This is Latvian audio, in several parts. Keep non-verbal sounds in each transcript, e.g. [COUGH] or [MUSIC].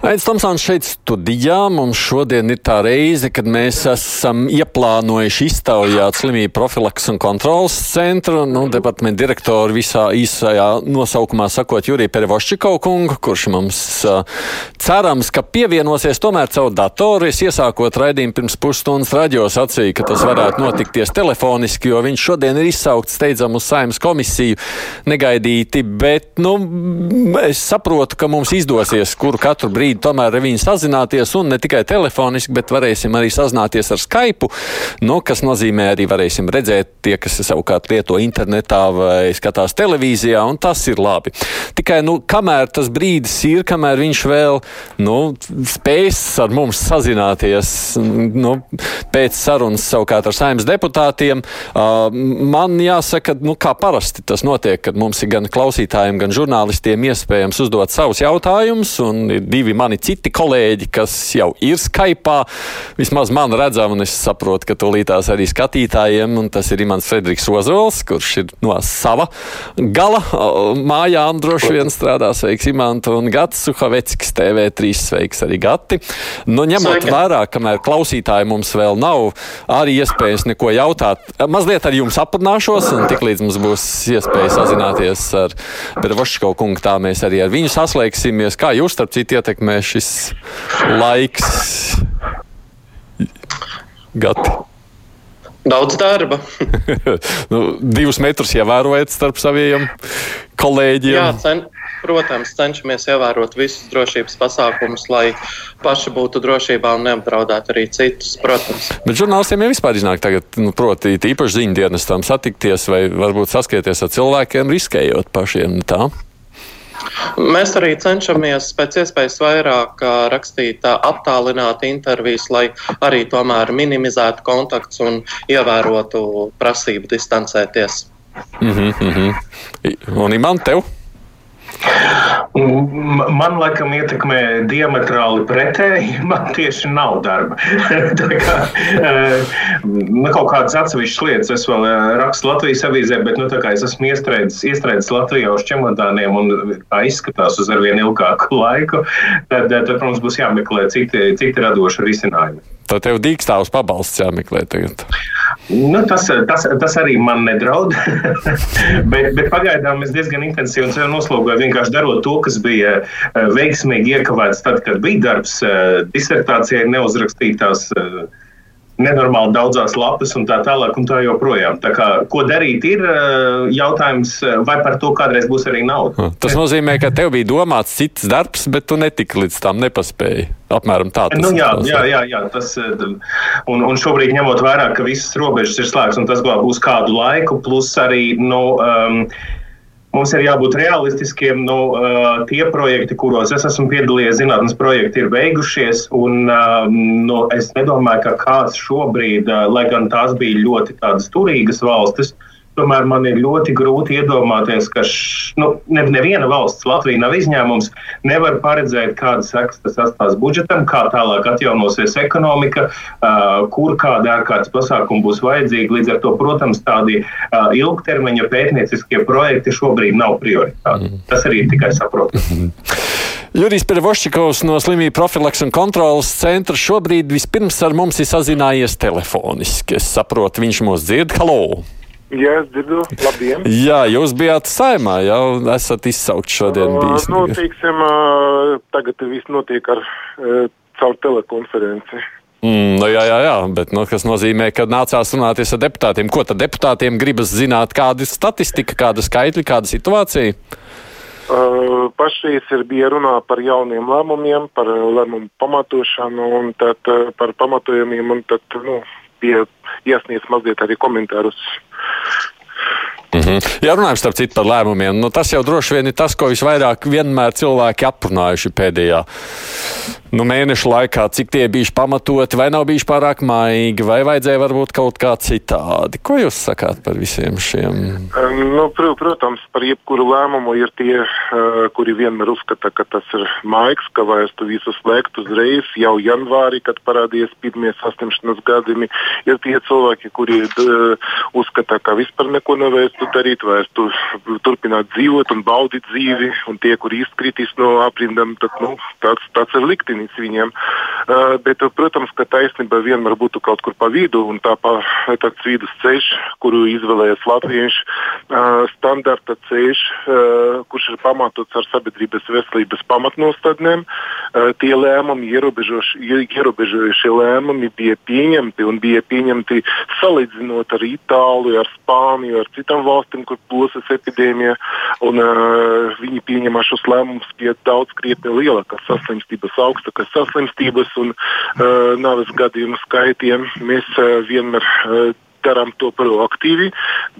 Aizsmeļamies Tomsons šeit studijā. Mums šodien ir tā reize, kad mēs esam ieplānojuši iztaujāt slimību profilaks un kontrolas centru. Nu, departamentu direktoru visā īsajā nosaukumā sakot Juriju Perevoščikovu kungu, kurš mums uh, cerams, ka pievienosies tomēr caur datoru. Es iesākot raidījumu pirms pusstundas raģio sacīju, ka tas varētu notikties telefoniski, jo viņš šodien ir izsaukts steidzam uz saimnes komisiju negaidīti, bet, nu, es saprotu, ka mums izdosies kuru katru brīdi brīdi tomēr ar viņu sazināties, un ne tikai telefoniski, bet varēsim arī sazināties ar Skype, nu, kas nozīmē arī varēsim redzēt tie, kas savukārt lieto internetā vai skatās televīzijā, un tas ir labi. Tikai, nu, kamēr tas brīdis ir, kamēr viņš vēl, nu, spējas ar mums sazināties, nu, pēc sarunas savukārt ar saimnes deputātiem, uh, man jāsaka, nu, kā parasti tas notiek, kad mums ir gan klausītājiem, gan žurnālistiem iespējams uzdot savus jautājumus, un ir divi mani citi kolēģi, kas jau ir Skype, vismaz man redzam, un es saprotu, ka tūlītās arī skatītājiem, un tas ir Imants Frederiks Ozols, kurš ir no sava gala mājām droši vien strādā. Sveiks, Imants un Gats Suhaveckis, TV3, sveiks arī Gati. Nu, ņemot Sveika. vērā, kamēr klausītāji mums vēl nav arī iespējas neko jautāt, mazliet ar jums aprunāšos, un tiklīdz mums būs iespēja sazināties ar Bervoško kungu, tā mēs arī ar viņu saslēgsimies. Kā jūs, starp citu, ietekmē ietekmē šis laiks? Gati. Daudz darba. [LAUGHS] nu, divus metrus ievērojat starp saviem kolēģiem. Jā, cen, protams, cenšamies ievērot visus drošības pasākumus, lai paši būtu drošībā un neapdraudētu arī citus. Protams. Bet žurnālistiem jau vispār iznāk tagad, nu, proti, īpaši ziņdienestam satikties vai varbūt saskieties ar cilvēkiem, riskējot pašiem. Tā? Mēs arī cenšamies pēc iespējas vairāk rakstīt aptālināti intervijas, lai arī tomēr minimizētu kontakts un ievērotu prasību distancēties. Mm -hmm. Un Iman, tev? Man laikam ietekmē diametrāli pretēji. [LAUGHS] Man tieši nav darba. [LAUGHS] kā, eh, nu, kaut kādas atsevišķas lietas es vēl eh, rakstu Latvijas avīzē, bet nu, es esmu iestrēdzis, iestrēdzis Latvijā uz čemodāniem un tā izskatās uz arvien ilgāku [LAUGHS] laiku. Tad, tad protams, būs jāmeklē citi, citi radoši risinājumi. Tad tev dīkstāvs pabalsts jāmeklē tagad. Nu, tas, tas, tas arī man nedraud. [LAUGHS] bet, bet pagaidām es diezgan intensīvi sev noslogoju vienkārši darot to, kas bija eh, veiksmīgi iekavēts tad, kad bija darbs eh, disertācijai neuzrakstītās. Uh, nenormāli daudzās lapas un tā tālāk un tā joprojām. Tā kā, ko darīt ir eh, jautājums, eh, vai par to kādreiz būs arī nauda. Tas nozīmē, ka tev bija domāts cits darbs, bet tu netiki līdz tam nepaspēji. Apmēram tā tas nu, jā, jā, jā, jā, tas eh, un, un šobrīd ņemot vērā, ka visas robežas ir slēgts un tas būs kādu laiku, plus arī, nu, um, Mums ir jābūt realistiskiem. Nu, uh, tie projekti, kuros es esmu piedalījies, zinātnīs projekti ir beigušies. Un, uh, nu, es nedomāju, ka kāds šobrīd, uh, lai gan tās bija ļoti turīgas valstis, uh, Tomēr man ir ļoti grūti iedomāties, ka š, nu, ne, neviena valsts, Latvija nav izņēmums, nevar paredzēt, kādas sekas tas atstās budžetam, kā tālāk atjaunosies ekonomika, kur kāda ārkārtas pasākuma būs vajadzīga. Līdz ar to, protams, tādi ilgtermiņa pētnieciskie projekti šobrīd nav prioritāti. Mm. Tas arī ir tikai saprotami. [LAUGHS] Jurijs Perevošķikovs no slimību profilaks un kontrolas centra šobrīd vispirms ar mums ir sazinājies telefoniski. Es saprotu, viņš mūs dzird. Halo! Jā, es dzirdu. Labdien! Jā, jūs bijāt saimā, jau esat izsaukt šodien. Bijis. Nu, teiksim, tagad viss notiek ar caur telekonferenci. Mm, nu, jā, jā, jā, bet nu, kas nozīmē, ka nācās runāties ar deputātiem. Ko tad deputātiem gribas zināt? Kāda ir statistika, kāda skaitļa, kāda situācija? Uh, pašreiz ir bija runā par jauniem lēmumiem, par lēmumu pamatošanu un tad, uh, par pamatojumiem. Un tad, nu, bija iesniegts mazliet arī komentārus. Mm -hmm. Ja runājam starp citu par lēmumiem, nu, tas jau droši vien ir tas, ko visvairāk vienmēr cilvēki aprunājuši pēdējā nu, mēnešu laikā, cik tie bijuši pamatoti, vai nav bijuši pārāk maigi, vai vajadzēja varbūt kaut kā citādi. Ko jūs sakāt par visiem šiem? Nu, protams, par jebkuru lēmumu ir tie, kuri vienmēr uzskata, ka tas ir maigs, ka vajag to visu slēgt uzreiz jau janvārī, kad parādījās pirmie saslimšanas gadījumi. Ir tie cilvēki, kuri uzskata, ka vispār neko nevajag darīt, vajag tu, turpināt dzīvot un baudīt dzīvi, un tie, kuri izkritīs no aprindām, tad nu, tāds, tāds ir liktenis viņiem. Uh, bet, protams, ka taisnība vienmēr būtu kaut kur pa vidu, un tā pa, tāds vidusceļš, kuru izvēlējas latvieši, uh, standarta ceļš, uh, kurš ir pamatots ar sabiedrības veselības pamatnostādnēm. Uh, tie lēmumi, ierobežojušie lēmumi bija pieņemti un bija pieņemti salīdzinot ar Itāliju, ar Spāniju, ar citām valstīm, kur plosas epidēmija. Un, uh, viņi pieņēma šos lēmumus pie daudz krietni lielākas saslimstības augstākas saslimstības un uh, nāves gadījumu skaitiem. Mēs uh, vienmēr uh, darām to proaktīvi,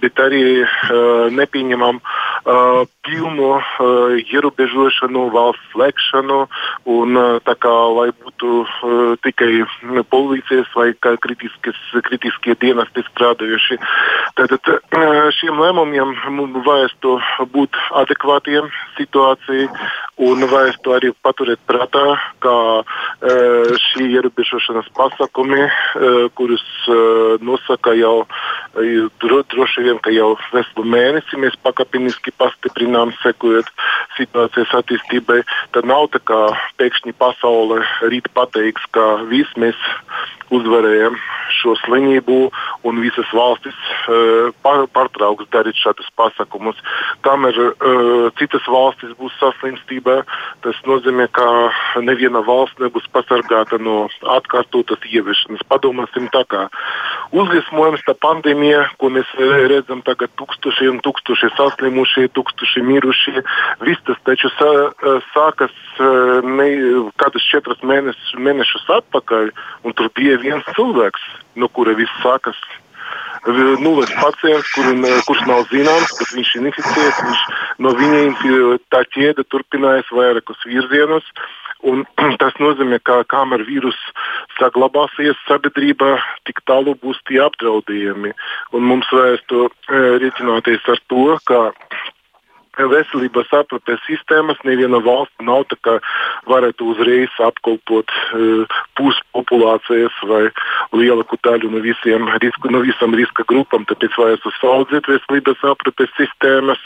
bet arī uh, nepieņemam uh, pilnu uh, ierobežošanu, valsts slēgšanu, un uh, kā lai būtu uh, tikai policijas vai kritiskie dienesti strādājuši. Tātad uh, šiem lēmumiem vajadzētu būt adekvātiem situācijai, un vajadzētu arī paturēt prātā, ka uh, šī ierobežošanas pasākumi, uh, kurus uh, nosaka jau jau dro, droši vien, ka jau veselu mēnesi mēs pakāpeniski pastiprinām, sekojot situācijas attīstībai. Tad nav tā, ka pēkšņi pasaule rīt pateiks, ka viss mēs uzvarējam šo slimību un visas valstis uh, pārtrauks darīt šādus pasākumus. Kamēr uh, citas valstis būs saslimstībā, tas nozīmē, ka neviena valsts nebūs pasargāta no atkārtotas ieviešanas. Padomāsim tā kā uzliesmojums, tā pandēmija, ko mēs redzam tagad tūkstoši un tūkstoši saslimušie, tūkstoši mirušie, viss tas taču sā, sākas ne, kādus četrus mēnešus, mēnešus atpakaļ, un tur bija viens cilvēks, no kura viss sākas. Nulles pacients, kur, kurš nav zināms, kas viņš ir inficēts, viņš no viņa tā ķēde turpinājās vairākus virzienus. Un [CLEARS THROAT] tas nozīmē, ka kamēr vīrus saglabāsies sabiedrībā, tik tālu būs tie apdraudējumi. Un mums vajadzētu e, rēķināties ar to, ka veselības aprūpes sistēmas neviena valsts nav tā, ka varētu uzreiz apkopot uh, pusi populācijas vai lielāku daļu no, visiem, risku, no visam riska grupām. Tāpēc vajadzētu saudzēt veselības aprūpes sistēmas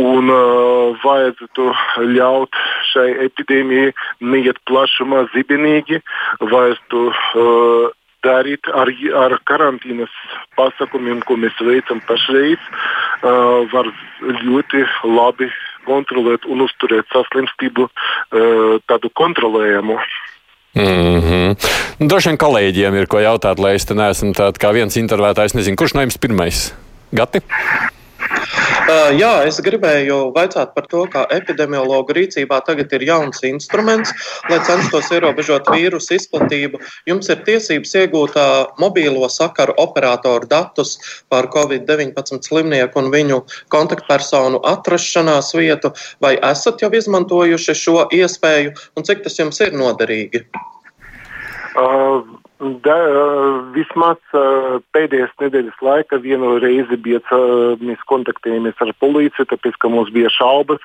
un uh, vajadzētu ļaut šai epidēmijai neiet plašumā zibenīgi, vajadzētu uh, darīt ar, ar karantīnas pasākumiem, ko mēs veicam pašreiz, uh, var ļoti labi kontrolēt un uzturēt saslimstību uh, tādu kontrolējumu. Mm -hmm. Droši vien kolēģiem ir ko jautāt, lai es te neesmu tāds kā viens intervētājs. Nezinu, kurš no jums pirmais? Gati? [LAUGHS] Uh, jā, es gribēju vaicāt par to, kā epidemiologu rīcībā tagad ir jauns instruments, lai censtos ierobežot vīrusu izplatību. Jums ir tiesības iegūt uh, mobīlo sakaru operatoru datus par Covid-19 slimnieku un viņu kontaktpersonu atrašanās vietu, vai esat jau izmantojuši šo iespēju un cik tas jums ir noderīgi? Uh, Da, vismaz pēdējās nedēļas laikā vienu reizi bija, mēs kontaktējāmies ar policiju, tāpēc, ka mums bija šaubas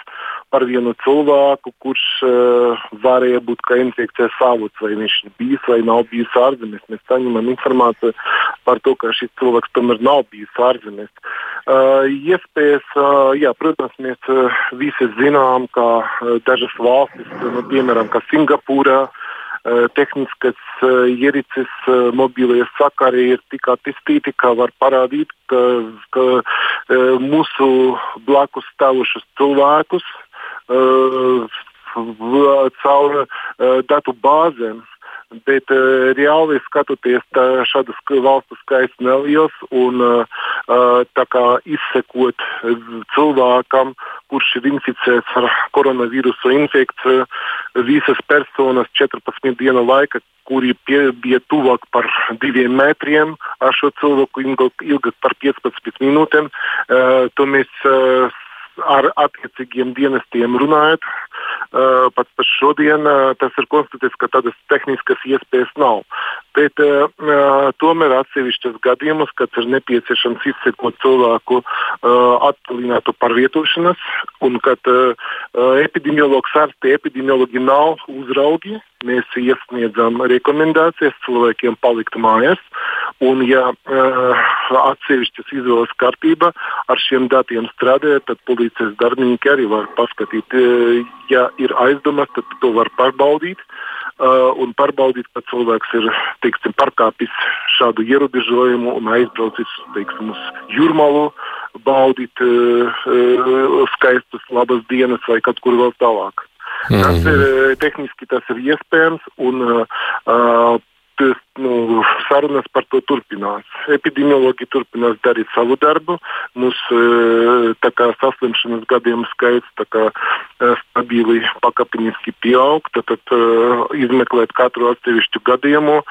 par vienu cilvēku, kurš varēja būt kā infekcijas avots, vai viņš ir bijis vai nav bijis ārzemēs. Mēs saņemam informāciju par to, ka šis cilvēks tomēr nav bijis ārzemēs. Uh, iespējas, uh, jā, protams, mēs uh, visi zinām, ka dažas valstis, nu, piemēram, Singapūra, uh, Eh, tehniskas eh, ierīces, eh, mobīlie sakari ir tik attīstīti, ka var parādīt, ka, ka mūsu blakus stāvošus cilvēkus caur datu bāzēm bet uh, reāli skatoties, šādas valstu skaits neliels un uh, izsekot cilvēkam, kurš ir inficēts ar koronavīrusu infekciju, visas personas 14 dienu laika, kuri pie, bija tuvāk par diviem metriem ar šo cilvēku ilgāk par 15 minūtēm, uh, to mēs uh, ar attiecīgiem dienestiem runājot, uh, pat par šodien uh, tas ir konstatēts, ka tādas tehniskas iespējas nav. Bet uh, tomēr atsevišķos gadījumos, kad ir nepieciešams izsekot cilvēku attālinātu pārvietošanos, un kad epidemiologs ar te epidemiologi nav uzraugi, mēs iesniedzam rekomendācijas cilvēkiem palikt mājās. Un, ja uh, atsevišķas izvēles kārtība ar šiem datiem strādāja, tad policijas darbinieki arī var paskatīt, uh, ja ir aizdomas, tad to var pārbaudīt. Uh, un pārbaudīt, ka cilvēks ir teiksim, pārkāpis šādu ierobežojumu un aizbraucis teiksim, uz jūrmālu, baudīt uh, uh, skaistas, labas dienas vai kaut kur vēl tālāk. Mm -hmm. Tas ir eh, tehniski tas ir iespējams. Un, uh, tas, nu, sarunas par to turpinās. Epidemiologi turpinās darīt savu darbu. Mūsu e, saslimšanas gadījumu skaits kā, e, stabili pakāpeniski pieaug. Tad, tad e, izmeklēt katru atsevišķu gadījumu,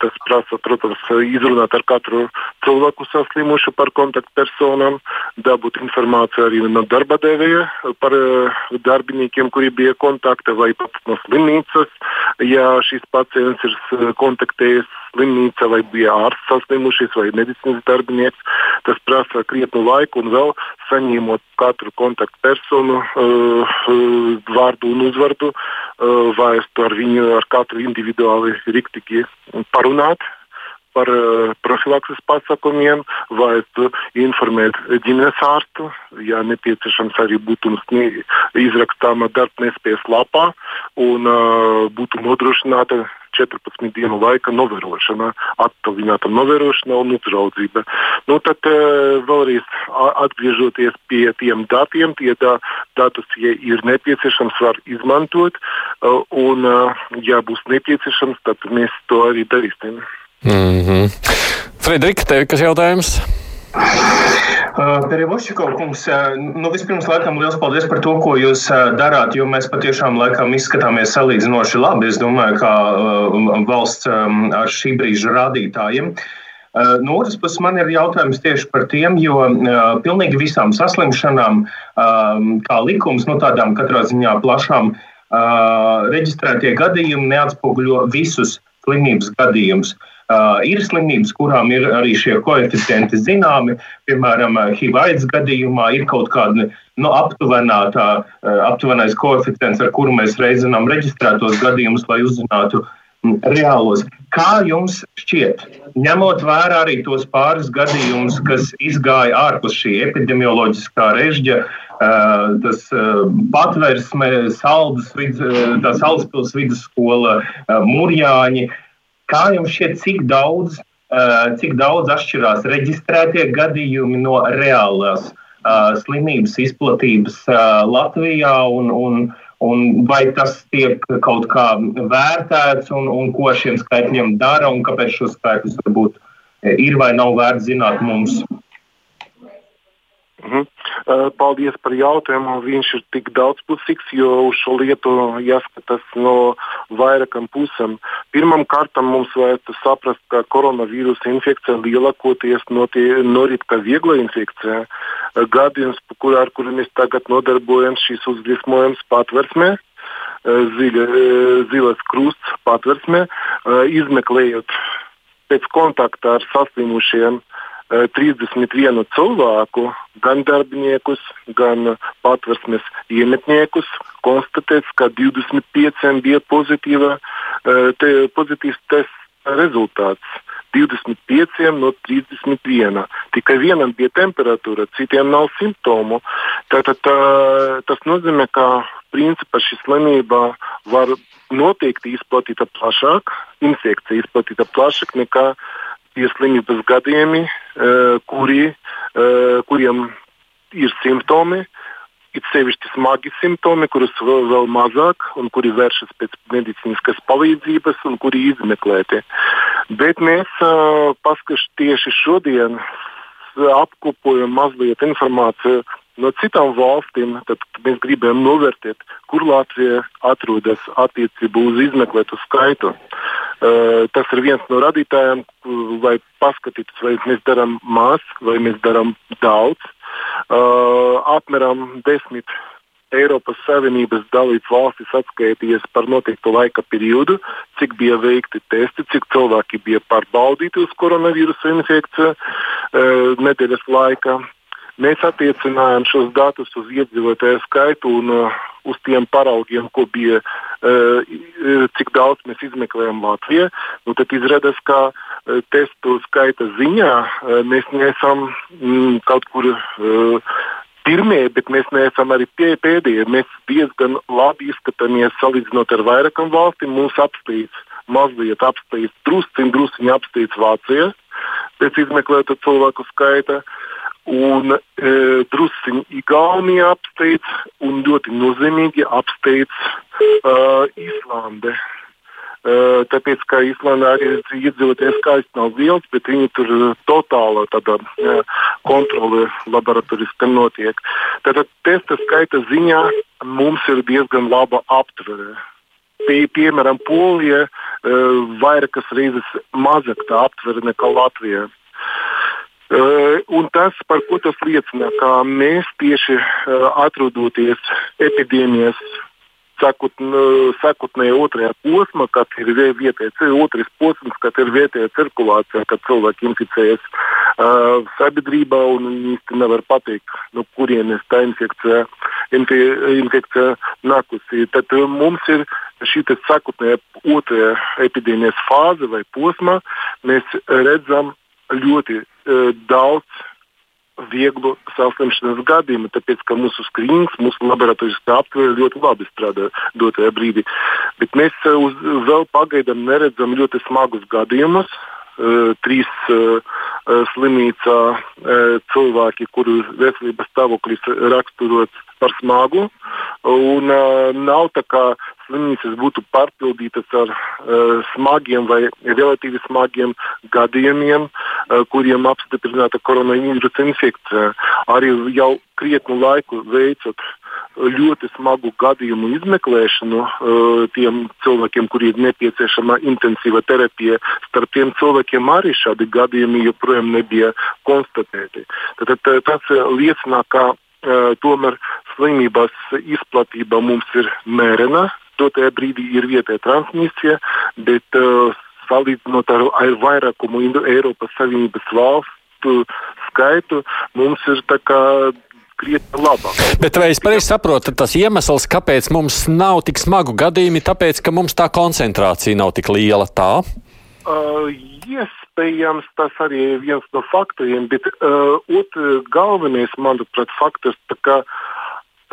tas prasa, protams, izrunāt ar katru cilvēku saslimušu par kontaktpersonām, dabūt informāciju arī no darba devēja par darbiniekiem, kuri bija kontakta vai pat no slimnīcas. Ja šis pacients ir kontaktējis ārstējies slimnīca, vai bija ārsts saslimušies, vai medicīnas darbinieks. Tas prasa krietnu laiku, un vēl saņemot katru kontaktpersonu uh, vārdu un uzvārdu, uh, vai ar viņu ar katru individuāli riktīgi parunāt par profilakses pasākumiem, vai informēt ģimenes ārstu, ja nepieciešams arī būtu izrakstāma darbnespējas lapā un uh, būtu nodrošināta 14 dienu laika novērošana, attālināta novērošana un uzraudzība. Nu, tad uh, vēlreiz atgriežoties pie tiem datiem, tie da, datus, ja ir nepieciešams, var izmantot, uh, un, uh, ja būs nepieciešams, tad mēs to arī darīsim. Mm -hmm. Frederika, tev kas jautājums? Perevošķikov kungs, nu vispirms laikam liels paldies par to, ko jūs darāt, jo mēs patiešām laikam izskatāmies salīdzinoši labi, es domāju, kā valsts ar šī brīža rādītājiem. No otras puses, man ir jautājums tieši par tiem, jo pilnīgi visām saslimšanām, kā likums, nu tādām katrā ziņā plašām, reģistrētie gadījumi neatspoguļo visus slimības gadījumus. Uh, ir slimības, kurām ir arī šie koeficienti zināmi. Piemēram, HIV aids gadījumā ir kaut kāda nu, aptuvenā tā, uh, aptuvenais koeficients, ar kuru mēs reizinām reģistrētos gadījumus, lai uzzinātu mm, reālos. Kā jums šķiet, ņemot vērā arī tos pāris gadījumus, kas izgāja ārpus šī epidemioloģiskā režģa, uh, tas patvērsme, saldas, tā Salaspils vidusskola, Murjāņi, Kā jums šķiet, cik daudz, uh, cik daudz atšķirās reģistrētie gadījumi no reālās uh, slimības izplatības uh, Latvijā un, un, un vai tas tiek kaut kā vērtēts un, un ko šiem skaitļiem dara un kāpēc šos skaitļus varbūt ir vai nav vērts zināt mums? Mhm. Paldies par jautājumu. Viņš ir tik daudzpusīgs, jo uz šo lietu jāskatās no vairākām pusēm. Pirmkārt, mums vajadzētu saprast, ka koronavīrusa infekcija lielākoties norit kā viegla infekcija. Gadījums, kur, ar kuriem mēs tagad nodarbojamies, šīs uzliesmojums patversmē. Ziļa, zilas krusts patversmē, izmeklējot pēc kontakta ar saslimušiem uh, 31 eh, cilvēku, gan darbiniekus, gan patversmes iemetniekus, konstatēts, ka 25 bija pozitīva, te, pozitīvs tests rezultāts. 25 no 31. Tikai vienam bija temperatūra, citiem nav simptomu. Tātad tā, tas nozīmē, ka principā šī slimība var noteikti izplatīta plašāk, infekcija izplatīta plašāk nekā uh, ir slimības gadījumi, eh, kuri, eh, kuriem ir simptomi, it sevišķi smagi simptomi, kurus vēl, vēl mazāk, un kuri vēršas pēc medicīniskas palīdzības, un kuri izmeklēti. Bet mēs uh, paskatīsimies tieši šodien, apkopojam mazliet informāciju no citām valstīm, tad mēs gribam novērtēt, kur Latvija atrodas attiecībā uz izmeklētu skaitu. Uh, tas ir viens no radītājiem, lai paskatītos, vai mēs darām maz vai mēs darām daudz. Uh, apmēram desmit Eiropas Savienības dalību valstis atskaitījies par noteiktu laika periodu, cik bija veikti testi, cik cilvēki bija pārbaudīti uz koronavīrusa infekciju uh, nedēļas laikā. Mēs attiecinājām šos datus uz iedzīvotāju skaitu un uh, uz tiem paraugiem, ko bija, uh, cik daudz mēs izmeklējam Latvijā. Nu, tad izrādās, ka uh, testu skaita ziņā uh, mēs neesam mm, kaut kur. Uh, pirmie, bet mēs neesam arī pie, pēdējie. Mēs diezgan labi izskatāmies salīdzinot ar vairākām valstīm. Mums apstīts, mazliet apstīts, drusciņi, drusciņi apstīts Vācija pēc izmeklēta cilvēku skaita. Un e, drusciņi Igaunija apsteidz un ļoti nozīmīgi apsteidz uh, Īslande. Uh, tāpēc, ka Īslandē arī iedzīvoties skaits nav liels, bet viņi tur totāla tāda uh, kontrole laboratoriski notiek. Tātad testa skaita ziņā mums ir diezgan laba aptvere. Pie, piemēram, Polija uh, vairākas reizes mazāk tā aptvere nekā Latvija. Uh, un tas, par ko tas liecina, ka mēs tieši uh, atrodoties epidēmijas sakotnēji otrajā posmā, kad ir vietējais otrs posms, kad ir vietējā cirkulācija, kad cilvēki inficējas uh, sabiedrībā un īsti nevar pateikt, no kurienes tā infekcija, infi, infekcija nākusi. Tad mums ir šī sakotnēja otrajā epidēmijas fāze vai posma, mēs redzam ļoti daudz vieglu saslimšanas gadījumu, tāpēc ka mūsu skrīnings, mūsu laboratorijas aptvere ļoti labi strādā dotajā brīdī. Bet mēs uh, uz, vēl pagaidām neredzam ļoti smagus gadījumus. Uh, trīs uh, slimnīcā cilvēki, kuru veselības stāvoklis raksturots par smagu. Un, nav tā kā slimnīcas būtu pārpildītas ar uh, smagiem vai relatīvi smagiem gadījumiem, uh, kuriem apstiprināta koronavīrusa infekcija. Arī jau krietnu laiku veicot ļoti smagu gadījumu izmeklēšanu uh, tiem cilvēkiem, kuriem ir nepieciešama intensīva terapija. Starp tiem cilvēkiem arī šādi gadījumi joprojām nebija konstatēti. Tad, tas liecina, ka uh, tomēr slimības izplatība mums ir mērena, dotajā brīdī ir vietējā transmisija, bet uh, salīdzinot ar, ar vairākumu Eiropas Savienības valstu skaitu, mums ir krietni labāk. Bet vai es pareizi saprotu, tas iemesls, kāpēc mums nav tik smagu gadījumu, tāpēc, ka mums tā koncentrācija nav tik liela tā? Uh, iespējams, tas arī ir viens no faktoriem, bet uh, otrs galvenais, manuprāt, faktors, ka uh,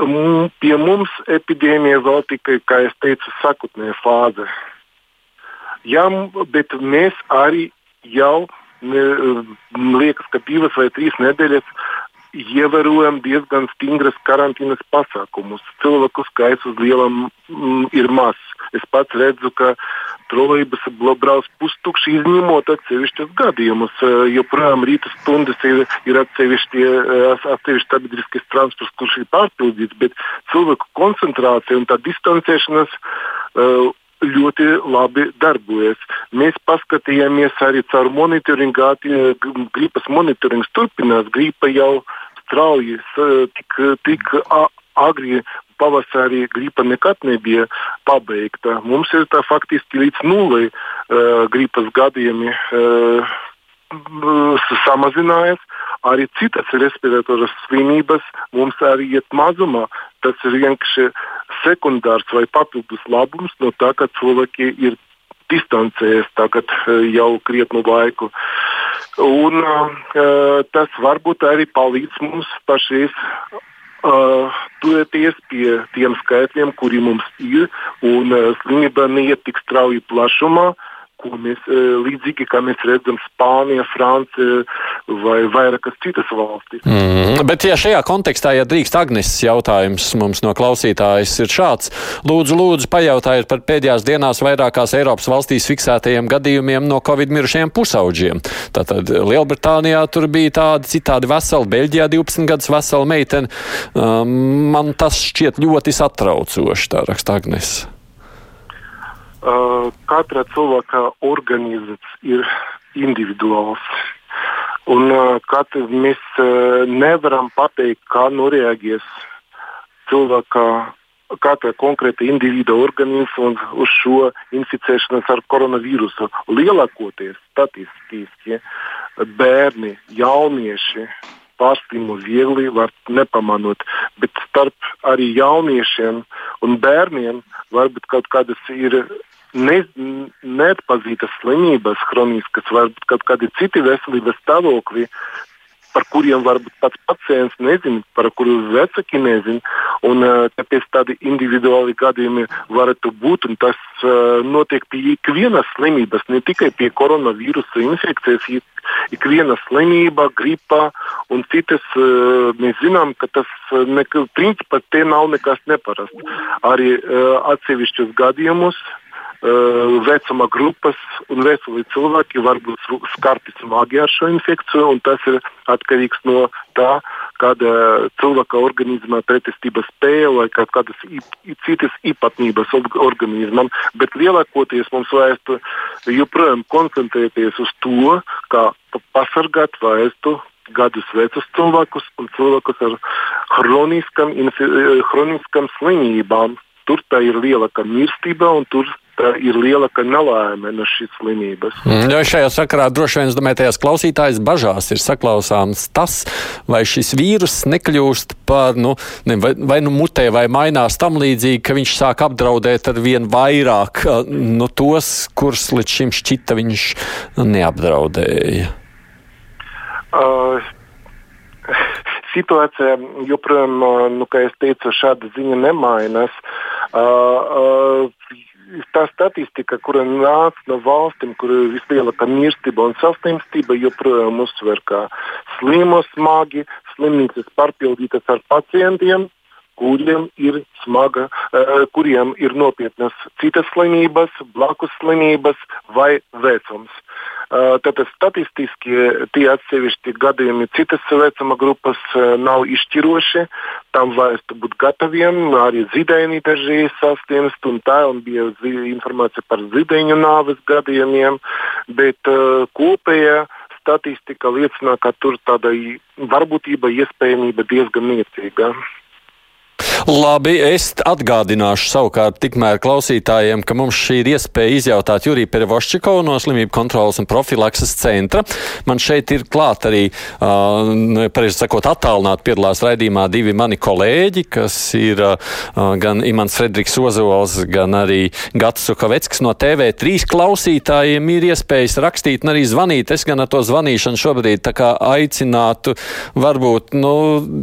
Pie mums epidēmija vēl tikai, kā jau teicu, sakotnē fāze. Jā, bet mēs arī jau, ne, liekas, ka divas vai trīs nedēļas ievērojam diezgan stingras karantīnas pasākumus. Cilvēku skaits uz lielām mm, ir mazs. Es pats redzu, ka trolejbus brauc pustukši, izņemot atsevišķus gadījumus. Joprojām rīta stundas ir, ir atsevišķi, atsevišķi sabiedriskais transports, kurš ir pārpildīts, bet cilvēku koncentrācija un tā distancēšanās ļoti labi darbojas. Mēs paskatījāmies arī caur monitoringu, gripas monitorings turpinās. Gripa jau strauji tik, tik agri pavasarī gripa nekad nebija pabeigta. Mums ir tā faktiski līdz nulai uh, gripas gadījumi uh, samazinājies. Arī citas respiratoras slimības mums arī iet mazumā. Tas ir vienkārši sekundārs vai papildus labums no tā, ka cilvēki ir distancējies tagad jau krietnu laiku. Un, uh, tas varbūt arī palīdz mums pašreiz uh, turēties pie tiem skaitļiem, kuri mums ir, un uh, slimība neiet tik strauji plašumā. Uh, ko mēs līdzīgi kā mēs redzam Spānija, Francija vai vairākas citas valstis. Mm, bet, ja šajā kontekstā, ja drīkst Agnes jautājums mums no klausītājas ir šāds, lūdzu, lūdzu pajautājiet par pēdējās dienās vairākās Eiropas valstīs fiksētajiem gadījumiem no Covid mirušajiem pusauģiem. Tātad Lielbritānijā tur bija tādi citādi veseli, Beļģijā 12 gadus vesela meitene. Um, man tas šķiet ļoti satraucoši, tā raksta Agnes. Katra cilvēka organisms ir individuāls. Un, kad mēs nevaram pateikt, kā noreaģēs cilvēka katra konkrēta individa organisms uz šo inficēšanos ar koronavīrusu. Lielākoties statistiski bērni, jaunieši pārslimu viegli, var nepamanot, bet starp arī jauniešiem un bērniem varbūt kaut kādas ir ne, neatpazītas slimības, chroniskas, varbūt kaut kādi citi veselības stāvokļi, par kuriem varbūt pats pacients nezina, par kuriem vecāki nezina. Un, tāpēc tādi individuāli gadījumi varētu būt. Tas uh, notiek pie ikvienas slimības, ne tikai pie koronavīrusa infekcijas. Ikviena slimība, gripa un citas, uh, mēs zinām, ka tas ne, principā te nav nekas neparasts. Arī uh, atsevišķos gadījumos Eh, vecuma grupas un veseli cilvēki var būt skarti smagi ar šo infekciju. Tas ir atkarīgs no tā, kāda cilvēka organisma pretestības spēja vai kādas citas īpatnības organismam. Bet lielākoties mums vajadzētu joprojām koncentrēties uz to, kā pasargāt vērstu gadus vecus cilvēkus un cilvēkus ar hroniskam slimībām. Tur tā ir lielāka mirstība un tur ir lielāka nelaime no šīs slimības. Mm, jo šajā sakarā droši vien domātais klausītājs bažās ir saklausāms tas, vai šis vīrus nekļūst par, nu, ne, vai, vai nu mutē, vai mainās tam līdzīgi, ka viņš sāk apdraudēt ar vien vairāk nu, tos, kurus līdz šim šķita viņš neapdraudēja. Uh, [LAUGHS] situācija joprojām, nu, kā jau teicu, šāda ziņa nemainās. Uh, uh, tā statistika, kura nāca no valstīm, kur ir vislielākā mirstība un saslimstība, joprojām uzsver, ka slimo smagi, slimnīcas pārpildītas ar pacientiem, kuriem ir smaga, uh, kuriem ir nopietnas citas slimības, blakus slimības vai vecums. Tātad statistiski tie atsevišķi gadījumi citas vecuma grupas nav izšķiroši. Tam vajadzētu būt gataviem. Arī zīdaiņi daži saslimst, un tā un bija informācija par zīdaiņu nāves gadījumiem. Bet kopējā statistika liecina, ka tur tāda varbūtība, iespējamība diezgan niecīga. Labi, es atgādināšu savukārt tikmēr klausītājiem, ka mums šī ir iespēja izjautāt Juriju Perevoščikovu no Slimību kontrolas un profilakses centra. Man šeit ir klāt arī, uh, pareizi sakot, attālināt piedalās raidījumā divi mani kolēģi, kas ir uh, gan Imants Fredriks Ozols, gan arī Gats Sukaveckis no TV3 klausītājiem ir iespējas rakstīt un arī zvanīt. Es gan ar to zvanīšanu šobrīd tā kā aicinātu varbūt, nu,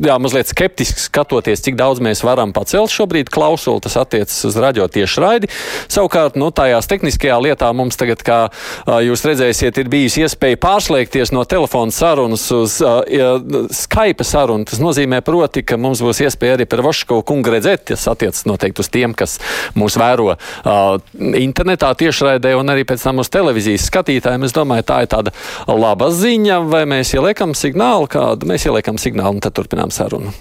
jā, mazliet skeptiski skatoties, cik daudz mēs varam pacelt šobrīd klausuli, tas attiecas uz radio tieši raidi. Savukārt, nu, tajās tehniskajā lietā mums tagad, kā jūs redzēsiet, ir bijusi iespēja pārslēgties no telefona sarunas uz uh, Skype sarunu. Tas nozīmē, proti, ka mums būs iespēja arī par Voškovu kungu redzēt. Tas attiecas noteikti uz tiem, kas mūs vēro uh, internetā tiešraidē un arī pēc tam uz televīzijas skatītājiem. Es domāju, tā ir tāda laba ziņa, vai mēs ieliekam signālu kādu, mēs ieliekam signālu un tad turpinām sarunu.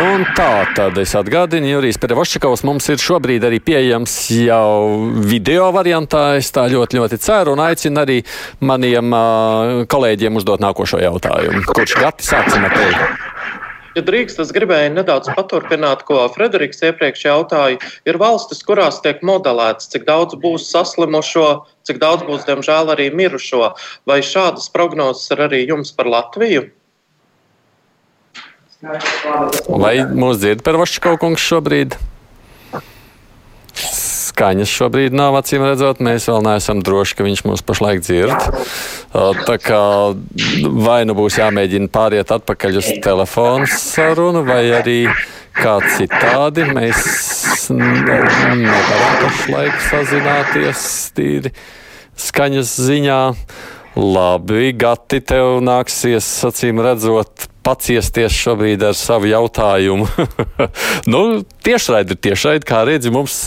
Un tā tad es atgādinu, Jurijs Perevošķakovs mums ir šobrīd arī pieejams jau video variantā. Es tā ļoti, ļoti ceru un aicinu arī maniem uh, kolēģiem uzdot nākošo jautājumu. Kurš gati sāksim ar tevi? Ja drīkst, es gribēju nedaudz paturpināt, ko Frederiks iepriekš jautāja. Ir valstis, kurās tiek modelēts, cik daudz būs saslimušo, cik daudz būs, diemžēl, arī mirušo. Vai šādas prognozes ir arī jums par Latviju? Vai mūs dzird par Vašķiko kungs šobrīd? Skaņas šobrīd nav acīm redzot. Mēs vēl neesam droši, ka viņš mūs pašlaik dzird. Tā kā vai nu būs jāmēģina pāriet atpakaļ uz telefonu sarunu, vai arī kā citādi mēs nevaram pašlaik sazināties tīri skaņas ziņā. Labi, Gati, tev nāksies, acīm redzot, paciesties šobrīd ar savu jautājumu. [LAUGHS] nu, tiešraidi ir tiešraidi, kā redzi, mums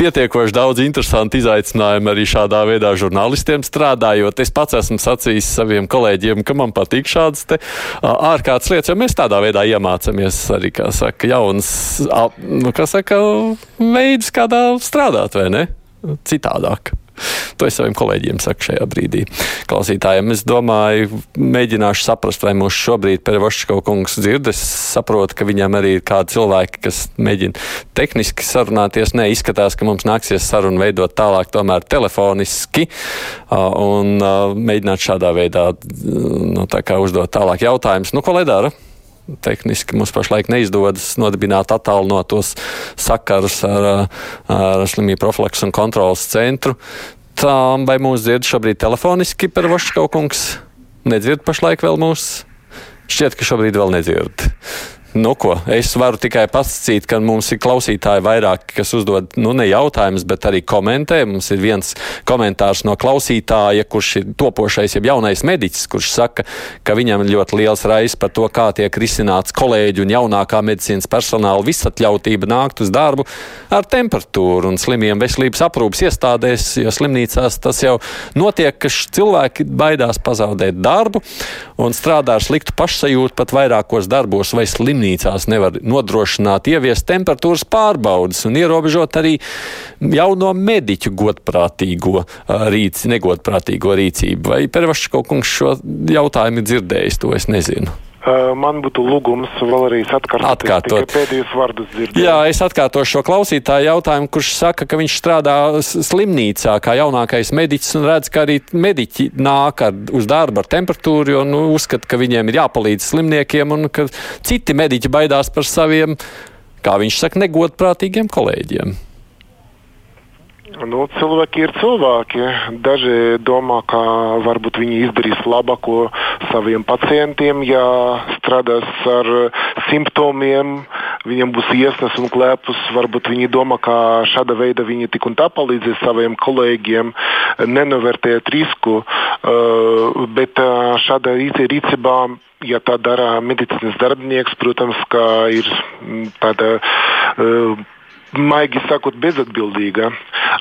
pietiekoši daudz interesantu izaicinājumu arī šādā veidā žurnālistiem strādājot. Es pats esmu sacījis saviem kolēģiem, ka man patīk šādas te ārkārtas lietas, jo mēs tādā veidā iemācāmies arī, kā saka, jauns, nu, kā saka, veids, kādā strādāt, vai ne? Citādāk. To es saviem kolēģiem saku šajā brīdī. Klausītājiem es domāju, mēģināšu saprast, vai mūs šobrīd Perevošķo kungs dzird. Es saprotu, ka viņam arī ir kādi cilvēki, kas mēģina tehniski sarunāties. Nē, izskatās, ka mums nāksies sarunu veidot tālāk tomēr telefoniski un mēģināt šādā veidā nu, tā uzdot tālāk jautājumus. Nu, ko lai dara? Tehniski mums pašlaik neizdodas nodibināt attālinotos sakarus ar, ar slimību profilaks un kontrolas centru. Tā, vai mūs dzird šobrīd telefoniski par Vaškaukungs? Nedzird pašlaik vēl mūs? Šķiet, ka šobrīd vēl nedzird. Nu, ko, es varu tikai pasakīt, ka mums ir klausītāji vairāk, kas uzdod nu, ne jautājumus, bet arī komentē. Mums ir viens komentārs no klausītāja, kurš ir topošais, jeb jaunais mediķis, kurš saka, ka viņam ir ļoti liels raizes par to, kā tiek risināts kolēģi un jaunākā medicīnas personāla visatļautība nākt uz darbu ar temperatūru un slimiem veselības aprūpas iestādēs, jo slimnīcās tas jau notiek, ka cilvēki baidās pazaudēt darbu un strādā ar sliktu pašsajūtu pat vairākos darbos vai slimībās slimnīcās nevar nodrošināt ieviest temperatūras pārbaudas un ierobežot arī jauno mediķu godprātīgo rīci, negodprātīgo rīcību. Vai Pervašs kaut kungs šo jautājumu ir dzirdējis, to es nezinu. Man būtu lūgums vēlreiz atkārtot, atkārtot. pēdējos vārdus dzirdēt. Jā, es atkārtošu šo klausītāju jautājumu, kurš saka, ka viņš strādā slimnīcā kā jaunākais mediķis un redz, ka arī mediķi nāk ar, uz darbu ar temperatūru un nu, uzskata, ka viņiem ir jāpalīdz slimniekiem un ka citi mediķi baidās par saviem, kā viņš saka, negodprātīgiem kolēģiem. Nu, cilvēki ir cilvēki. Daži domā, ka varbūt viņi izdarīs labāko saviem pacientiem, ja strādās ar simptomiem, viņiem būs iesnas un klēpus. Varbūt viņi domā, ka šāda veida viņi tik un tā palīdzēs saviem kolēģiem, nenovērtēt risku. Uh, bet uh, šāda rīcībā ja tā dara medicīnas darbinieks, protams, ir tāda uh, maigi sakot, bezatbildīga.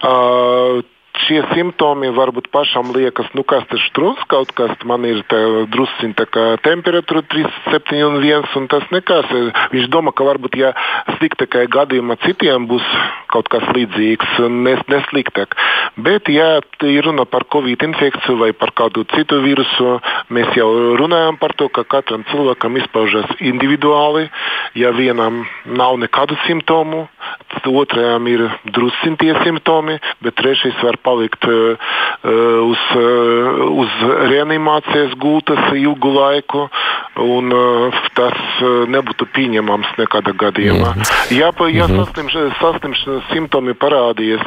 Uh, šie simptomi varbūt pašam liekas, nu kas tas strūns kaut kas, man ir drusciņ tā kā temperatūra 37 un 1 un tas nekas. Viņš domā, ka varbūt, ja sliktākajā gadījumā citiem būs kaut kas līdzīgs, nes, nesliktāk. Bet, ja ir runa par covid infekciju vai par kādu citu vīrusu, mēs jau runājam par to, ka katram cilvēkam izpaužas individuāli. Ja vienam nav nekādu simptomu, otrajam ir drusciņ tie simptomi, bet trešais var palikt uh, uz, uh, uz reanimācijas gultas ilgu laiku, un tas nebūtu pieņemams nekādā gadījumā. -hmm. Ja, ja mhm. saslimšanas, simptomi parādījies,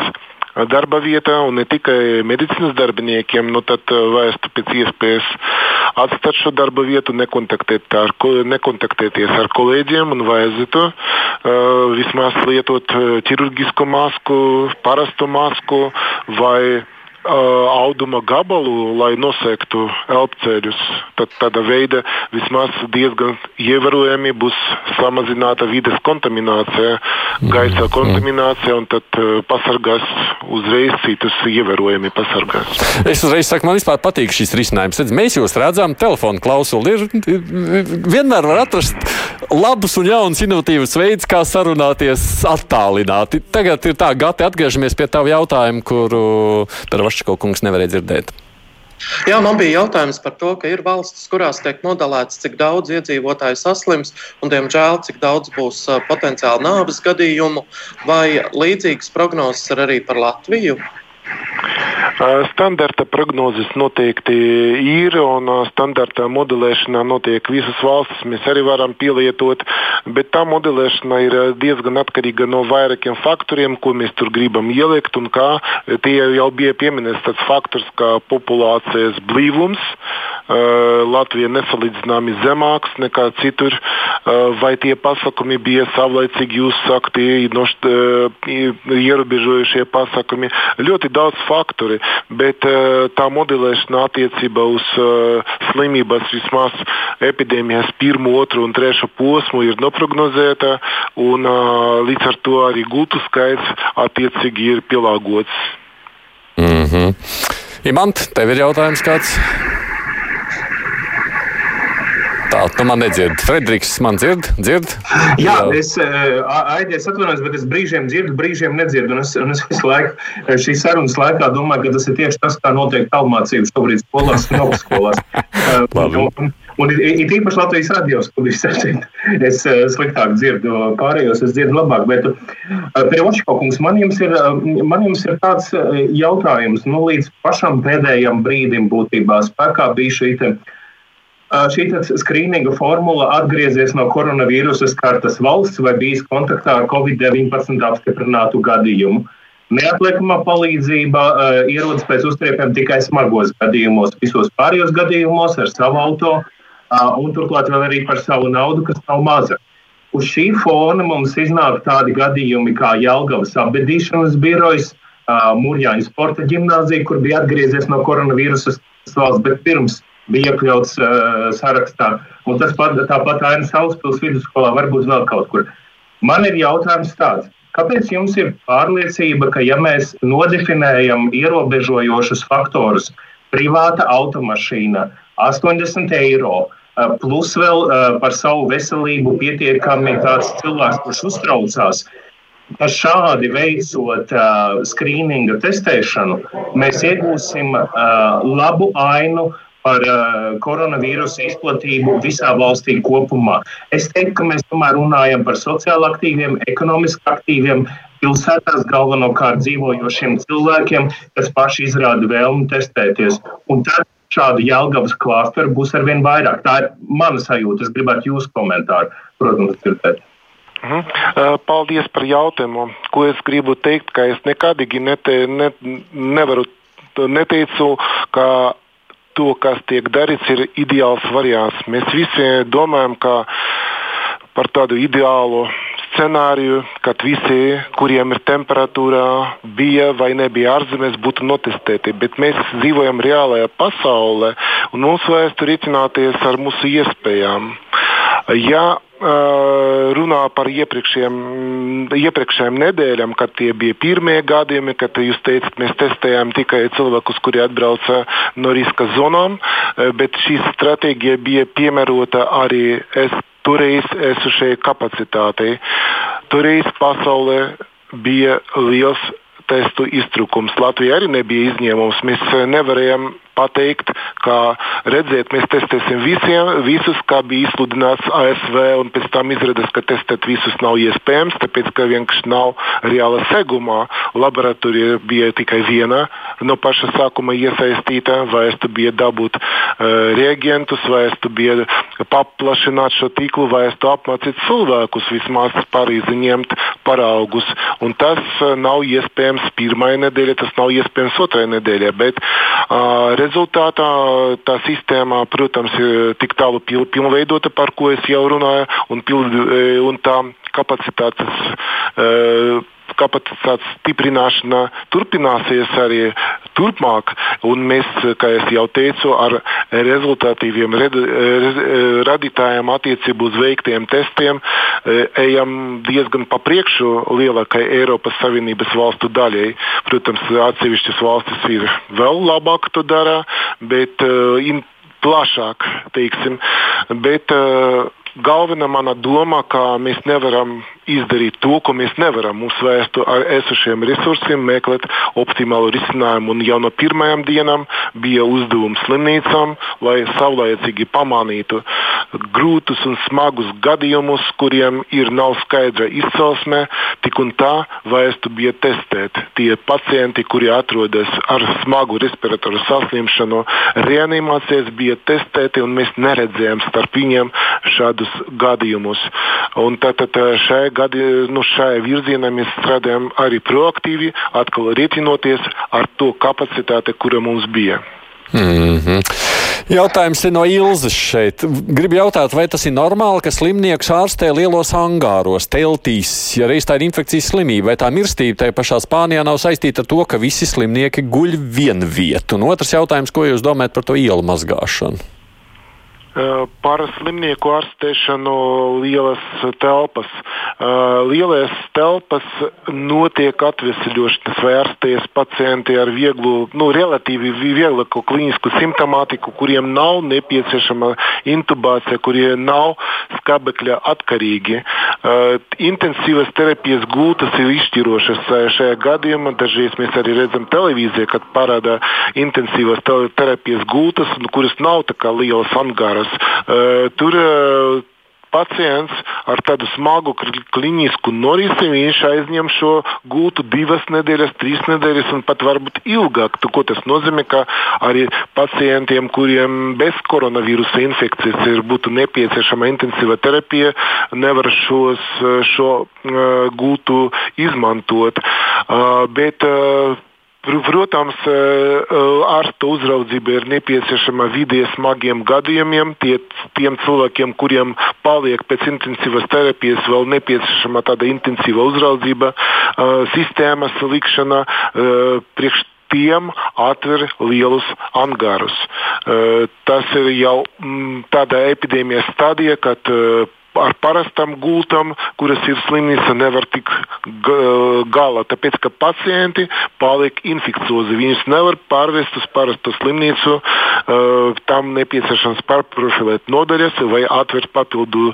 darba vietā un ne tikai medicīnas darbiniekiem, nu tad vajadzētu pēc iespējas atstāt šo darba vietu, nekontaktēt ar, nekontaktēties ar kolēģiem un vajadzētu uh, vismaz lietot ķirurģisku masku, parastu masku vai auduma gabalu, lai nosektu elpceļus. Tad tāda veida vismaz diezgan ievērojami būs samazināta vides kontaminācija, gaisa mhm. kontaminācija, un tad pasargās uzreiz citus ievērojami pasargās. Es uzreiz saku, man vispār patīk šis risinājums. Redz, mēs jūs redzam, telefonu klausuli ir, vienmēr var atrast labus un jaunus inovatīvus veidus, kā sarunāties attālināti. Tagad ir tā, Gati, atgriežamies pie tava jautājuma, kuru par Vaščiko kungs nevarēja dzirdēt. Jā, man bija jautājums par to, ka ir valstis, kurās tiek nodalēts, cik daudz iedzīvotāju saslims, un, diemžēl, cik daudz būs potenciāli nāves gadījumu, vai līdzīgas prognozes ir arī par Latviju? Standarta prognozes noteikti ir, un standarta modelēšanā notiek visas valstis. Mēs arī varam pielietot, bet tā modelēšana ir diezgan atkarīga no vairākiem faktoriem, ko mēs tur gribam ielikt. Kā, tie jau bija pieminēts tāds faktors kā populācijas blīvums. Latvija nesalīdzināmi zemāks nekā citur, vai tie pasakumi bija savlaicīgi, jūs sakat, ierobežojušie pasakumi. Ļoti daudz faktori bet eh, tā modelēšana attiecībā uz eh, slimības vismaz epidēmijas pirmo, otru un trešo posmu ir noprognozēta, un eh, līdz ar to arī gultu skaits attiecīgi ir pielāgots. Mm -hmm. Imant, tev ir jautājums kāds? Tā, tu man nedzirdi. Frederiks man dzird, dzird? Jā, Jā. es aizies atvainojos, bet es brīžiem dzirdu, brīžiem nedzirdu. Un es, un es visu laiku šīs sarunas laikā domāju, ka tas ir tieši tas, kā notiek tālmācība šobrīd skolās un augstskolās. [LAUGHS] un, un it īpaši Latvijas radio studijas es sliktāk dzirdu, pārējos es dzirdu labāk. Bet, Priočkokungs, man jums ir, man jums ir tāds jautājums, nu līdz pašam pēdējam brīdim būtībā spēkā bija šī te šī skrīninga formula atgriezies no koronavīrusa skartas valsts vai bijis kontaktā ar Covid-19 apstiprinātu gadījumu. Neatliekamā palīdzība uh, ierodas pēc uztriepiem tikai smagos gadījumos, visos pārējos gadījumos ar savu auto uh, un turklāt vēl arī par savu naudu, kas nav maza. Uz šī fona mums iznāk tādi gadījumi kā Jālgavas apbedīšanas birojas, uh, Mūrjāņu sporta ģimnāzija, kur bija atgriezies no koronavīrusa valsts, bet pirms bija iekļauts uh, sarakstā. Un tas pat, tāpat Aina Sauspils vidusskolā, varbūt vēl kaut kur. Man ir jautājums tāds. Kāpēc jums ir pārliecība, ka ja mēs nodefinējam ierobežojošus faktorus, privāta automašīna, 80 eiro, plus vēl par savu veselību pietiekami tāds cilvēks, kurš uztraucās, ka šādi veicot skrīninga testēšanu, mēs iegūsim labu ainu par uh, koronavīrusa izplatību visā valstī kopumā. Es teiktu, ka mēs tomēr runājam par sociāli aktīviem, ekonomiski aktīviem, pilsētās galvenokārt dzīvojošiem cilvēkiem, kas paši izrāda vēlmi testēties. Un tad šādu jēlgavas klāsteru būs arvien vairāk. Tā ir mana sajūta. Es gribētu jūsu komentāru, protams, dzirdēt. Mhm. Paldies par jautājumu. Ko es gribu teikt, ka es nekādīgi nete, ne, nevaru, neteicu, ka to, kas tiek darīts, ir ideāls variants. Mēs visi domājam par tādu ideālu scenāriju, kad visi, kuriem ir temperatūra, bija vai nebija ārzemēs, būtu notestēti. Bet mēs dzīvojam reālajā pasaulē un mums vajag rīcināties ar mūsu iespējām. Ja runā par iepriekšējām nedēļām, kad tie bija pirmie gadījumi, kad jūs teicat, mēs testējām tikai cilvēkus, kuri atbrauca no riska zonām, bet šī stratēģija bija piemērota arī es, toreiz esošajai kapacitātei. Toreiz pasaulē bija liels testu iztrūkums. Latvija arī nebija izņēmums. Mēs nevarējām pateikt, ka redziet, mēs testēsim visiem, visus, kā bija izsludināts ASV, un pēc tam izrādās, ka testēt visus nav iespējams, tāpēc ka vienkārši nav reāla seguma. Laboratorija bija tikai viena no paša sākuma iesaistīta, vai es tu biju dabūt uh, reagentus, vai es tu biju paplašināt šo tīklu, vai es tu apmācīt cilvēkus vismaz Parīzi ņemt paraugus. Un tas uh, nav iespējams pirmajā nedēļā, tas nav iespējams otrajā nedēļā. Bet, uh, rezultātā tā sistēma, protams, ir tik tālu pilnveidota, par ko es jau runāju, un, pild, e, un tā kapacitātes. Uh, kapacitātes stiprināšana turpināsies arī turpmāk. Mēs, kā jau teicu, ar rezultatīviem radītājiem attiecībā uz veiktiem testiem e, ejam diezgan pa priekšu lielākai Eiropas Savienības valstu daļai. Protams, atsevišķas valstis ir vēl labāk to dara, bet uh, plašāk, teiksim. Bet, uh, galvenā mana doma, ka mēs nevaram izdarīt to, ko mēs nevaram. Mums vajag ar esošiem resursiem meklēt optimālu risinājumu. Un jau no pirmajām dienām bija uzdevums slimnīcām, lai saulēcīgi pamanītu grūtus un smagus gadījumus, kuriem ir nav skaidra izcelsme. Tik un tā vajadzētu bija testēt. Tie pacienti, kuri atrodas ar smagu respiratoru saslimšanu, reanimācijas bija testēti, un mēs neredzējām starp viņiem šādus gadījumus. Un tātad šajā gadi, nu, šajā virzienā mēs strādājam arī proaktīvi, atkal rēķinoties ar to kapacitāti, kura mums bija. Mm -hmm. Jautājums ir no Ilzas šeit. Gribu jautāt, vai tas ir normāli, ka slimnieks ārstē lielos angāros, teltīs, ja reiz tā ir infekcijas slimība, vai tā mirstība tajā pašā Spānijā nav saistīta ar to, ka visi slimnieki guļ vienu vietu? Un otrs jautājums, ko jūs domājat par to ielu mazgāšanu? Par slimnieku ārstēšanu lielas telpas. Lielās telpas notiek atvesļošanas vai ārstējas pacienti ar vieglu, nu, relatīvi vieglaku klīnisku simptomātiku, kuriem nav nepieciešama intubācija, kuriem nav skabekļa atkarīgi. Intensīvas terapijas gūtas ir izšķirošas šajā gadījumā. Dažreiz mēs arī redzam televīzijā, kad parāda intensīvas terapijas gūtas, kuras nav tā kā lielas angāras varas. Tur pacients ar tādu smagu klinisku norisi, viņš aizņem šo gūtu divas nedēļas, trīs nedēļas un pat varbūt ilgāk. Tu, ko tas nozīmē, ka arī pacientiem, kuriem bez koronavīrusa infekcijas ir būtu nepieciešama intensīva terapija, nevar šos, šo uh, gūtu izmantot. Uh, bet, uh, Protams, e, e, ārsta uzraudzība ir nepieciešama vidē smagiem gadījumiem. Tie, tiem cilvēkiem, kuriem paliek pēc intensīvas terapijas, vēl nepieciešama tāda intensīva uzraudzība, e, sistēmas likšana priekš tiem atver lielus angārus. Tas ir jau tādā epidēmijas stadijā, kad ar parastam gultam, kuras ir slimnīca, nevar tikt galā. Tāpēc, ka pacienti paliek infekciozi. Viņus nevar pārvest uz parastu slimnīcu. Tam nepieciešams pārprofilēt nodaļas vai atvērt papildu